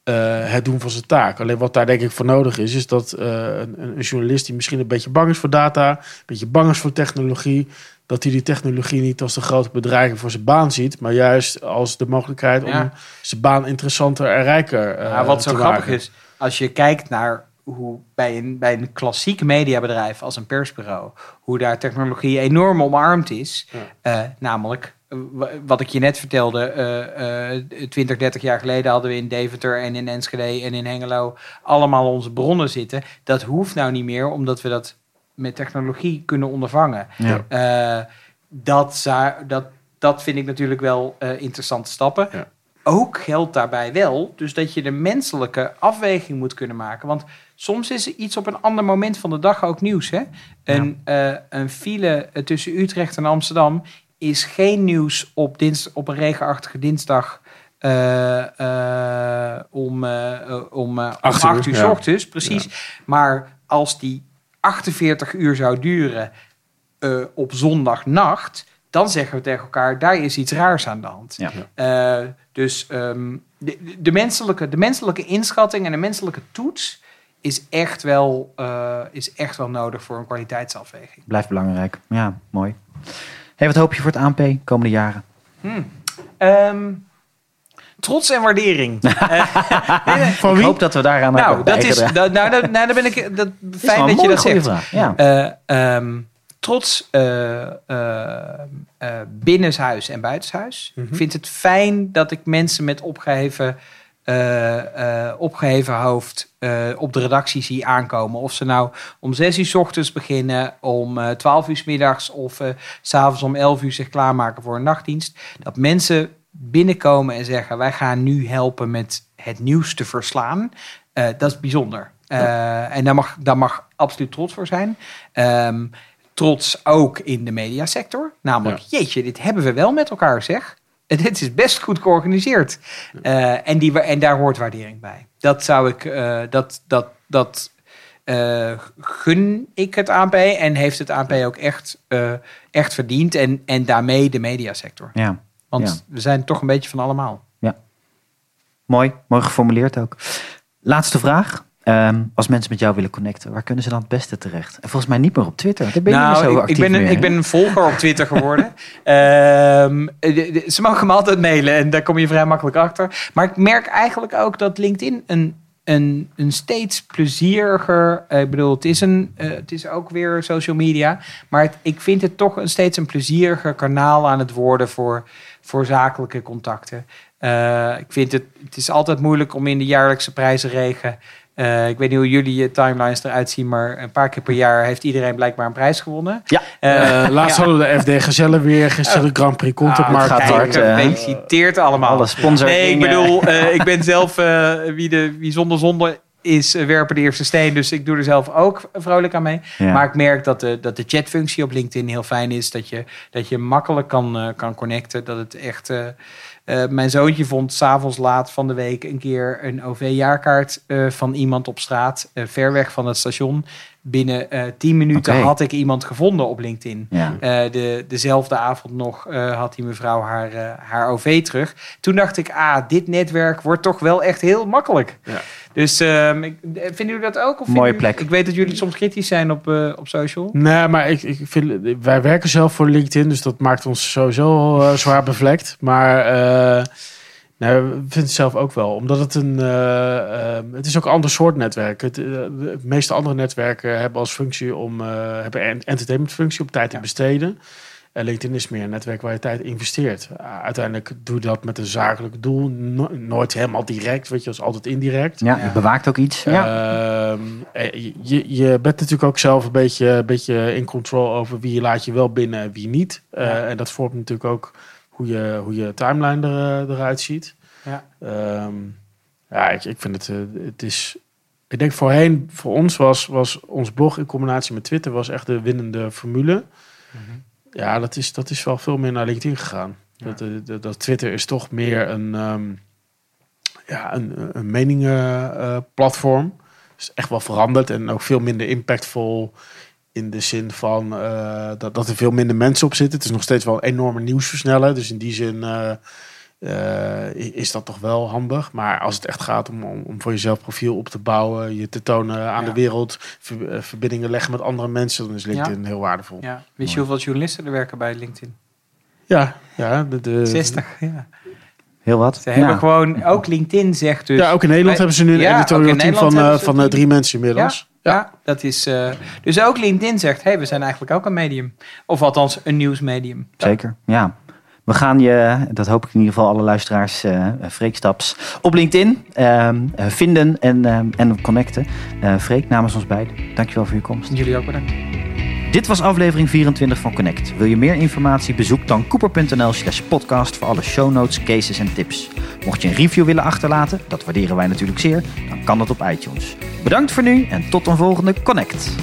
eh, het doen van zijn taak. Alleen wat daar denk ik voor nodig is, is dat eh, een, een journalist die misschien een beetje bang is voor data, een beetje bang is voor technologie, dat hij die technologie niet als de grote bedreiging voor zijn baan ziet, maar juist als de mogelijkheid om zijn baan interessanter en rijker eh Ja, wat zo te grappig is, als je kijkt naar hoe bij een, bij een klassiek mediabedrijf als een persbureau, hoe daar technologie enorm omarmd is. Eh, namelijk, eh, wa- wat ik je net vertelde, eh, eh, 20, 30 jaar geleden hadden we in Deventer en in Enschede en in Hengelo allemaal onze bronnen zitten. Dat hoeft nou niet meer, omdat we dat met technologie kunnen ondervangen. Ja. Eh, dat, dat, dat vind ik natuurlijk wel eh, interessante stappen. Ja. Ook geldt daarbij wel, dus dat je de menselijke afweging moet kunnen maken. Want soms is er iets op een ander moment van de dag ook nieuws. Hè? Een, eh, een file tussen Utrecht en Amsterdam is geen nieuws op, dins, op een regenachtige dinsdag. eh, eh, om, om, Acht uur, ja. s ochtends, precies. Maar als die 48 uur zou duren eh, op zondagnacht, dan zeggen we tegen elkaar, daar is iets raars aan de hand. Ja. Dus ehm, de, de, menselijke, de menselijke inschatting en de menselijke toets is echt wel, eh, is echt wel nodig voor een kwaliteitsafweging. Blijft belangrijk. Ja, mooi. Hey, wat hoop je voor het ANP komende jaren? Ehm, trots en waardering. Eh, Ik wie? hoop dat we daaraan nou, hebben dat is, dat, nou, dat, nou, dan ben ik dat, fijn dat je dat zegt. vraag. Ja. Eh, ehm, trots eh, eh, eh, binnenshuis en buitenshuis. Mhm. Ik vind het fijn dat ik mensen met opgeheven, eh, opgeheven hoofd eh, op de redactie zie aankomen. Of ze nou om zes uur 's ochtends beginnen, om eh 12 uur 's middags of s s'avonds om 11 uur zich klaarmaken voor een nachtdienst. Dat mensen binnenkomen en zeggen: Wij gaan nu helpen met het nieuws te verslaan. Dat is bijzonder. En daar mag, daar mag absoluut trots voor zijn. Ehm, trots ook in de mediasector. Namelijk, jeetje, dit hebben we wel met elkaar, zeg. Dit is best goed georganiseerd. Eh, en, die, en daar hoort waardering bij. Dat zou ik, eh, dat, dat, dat eh, gun ik het ANP en heeft het ANP ook echt, echt verdiend. En, en daarmee de mediasector. ja, Want Ja. we zijn toch een beetje van allemaal. mooi. Mooi geformuleerd ook. Laatste vraag. Ehm, als mensen met jou willen connecten, waar kunnen ze dan het beste terecht? En volgens mij niet meer op Twitter. Daar ben je meer zo nou, ik, actief ik, ben een, ik ben een volger op Twitter geworden. Ehm, de- ze mogen me altijd mailen en daar kom je vrij makkelijk achter. Maar ik merk eigenlijk ook dat LinkedIn een, een, een steeds plezieriger... eh, ik bedoel, het is, een, eh, het is ook weer social media. Maar het- ik vind het toch een steeds een plezieriger kanaal aan het worden voor, voor zakelijke contacten. Eh, ik vind het, het is altijd moeilijk om in de jaarlijkse prijzenregen... eh, ik weet niet hoe jullie je timelines eruit zien, maar een paar keer per jaar heeft iedereen blijkbaar een prijs gewonnen. Ja, Eh, Eh, laatst hadden we de FD Gezellen weer, gisteren de Grand Prix Content ah, Markt. gaat eh. Gefeliciteerd allemaal. alle sponsors. Nee, ik bedoel, eh, ik ben zelf eh, wie, de, wie zonder zonde is, eh, werpen de eerste steen. Dus ik doe er zelf ook vrolijk aan mee. Ja. Maar ik merk dat de, dat de chatfunctie op LinkedIn heel fijn is. Dat je, dat je makkelijk kan, eh, kan connecten. Dat het echt... eh, mijn zoontje vond s'avonds laat van de week een keer een OV-jaarkaart van iemand op straat, ver weg van het station. Binnen eh 10 minuten had ik iemand gevonden op LinkedIn. Ja. Eh, de, dezelfde avond nog eh, had die mevrouw haar, haar OV terug. Toen dacht ik, ah, dit netwerk wordt toch wel echt heel makkelijk. Ja. Dus ehm, ik, vinden jullie dat ook? Of vinden Mooie jullie- plek. Ik weet dat jullie soms kritisch zijn op, eh, op social. Nee, maar ik, ik vind, wij werken zelf voor LinkedIn, dus dat maakt ons sowieso zwaar bevlekt. Maar nee, we vinden het zelf ook wel, omdat het een, eh, eh, het is ook een ander soort netwerk. Het, eh, de meeste andere netwerken hebben als functie om, eh, hebben een entertainmentfunctie om tijd te Ja. besteden. En LinkedIn is meer een netwerk waar je tijd investeert. Uh, uiteindelijk doe je dat met een zakelijk doel, no- nooit helemaal direct, weet je, dat is altijd indirect. ja, je bewaakt ook iets. Ja. Ehm, eh, je, je bent natuurlijk ook zelf een beetje, een beetje in control over wie je laat je wel binnen en wie niet. Eh, Ja. En dat vormt natuurlijk ook hoe je, hoe je timeline er, eh, eruit ziet. Ja. Ehm, ja, ik, ik vind het, eh, het is... Ik denk voorheen, voor ons was, was ons blog in combinatie met Twitter was echt de winnende formule. Ja, dat is, dat is wel veel meer naar LinkedIn gegaan. Ja. Dat, eh, dat, dat Twitter is toch meer een, ehm, ja, een, een meningenplatform. is echt wel veranderd en ook veel minder impactvol in de zin van eh, dat, dat er veel minder mensen op zitten. Het is nog steeds wel een enorme nieuwsversneller. Dus in die zin eh, eh, is dat toch wel handig. Maar als het echt gaat om, om, om voor jezelf profiel op te bouwen, je te tonen aan Ja. de wereld, ver- verbindingen leggen met andere mensen, dan is LinkedIn heel waardevol. Ja, Ja. Wist je hoeveel journalisten er werken bij LinkedIn? ja, de, de, 60. Ja. Heel wat. Ze hebben Ja. gewoon, ook LinkedIn zegt dus... Ja, ook in Nederland hebben ze nu een Ja, editorial team van, eh, van eh, drie mensen inmiddels. Ja, dat is... eh, dus ook LinkedIn zegt, hey, we zijn eigenlijk ook een medium. Of althans, een nieuwsmedium. Zeker, ja. We gaan je, dat hoop ik in ieder geval alle luisteraars, eh Freek Staps, op LinkedIn ehm, eh, vinden en, ehm, en connecten. Eh Freek, namens ons beiden, dankjewel voor je komst. Jullie ook bedankt. Dit was aflevering 24 van Connect. Wil je meer informatie? Bezoek dan cooper.nl slash podcast voor alle show notes, cases en tips. Mocht je een review willen achterlaten, dat waarderen wij natuurlijk zeer, dan kan dat op iTunes. Bedankt voor nu en tot een volgende Connect.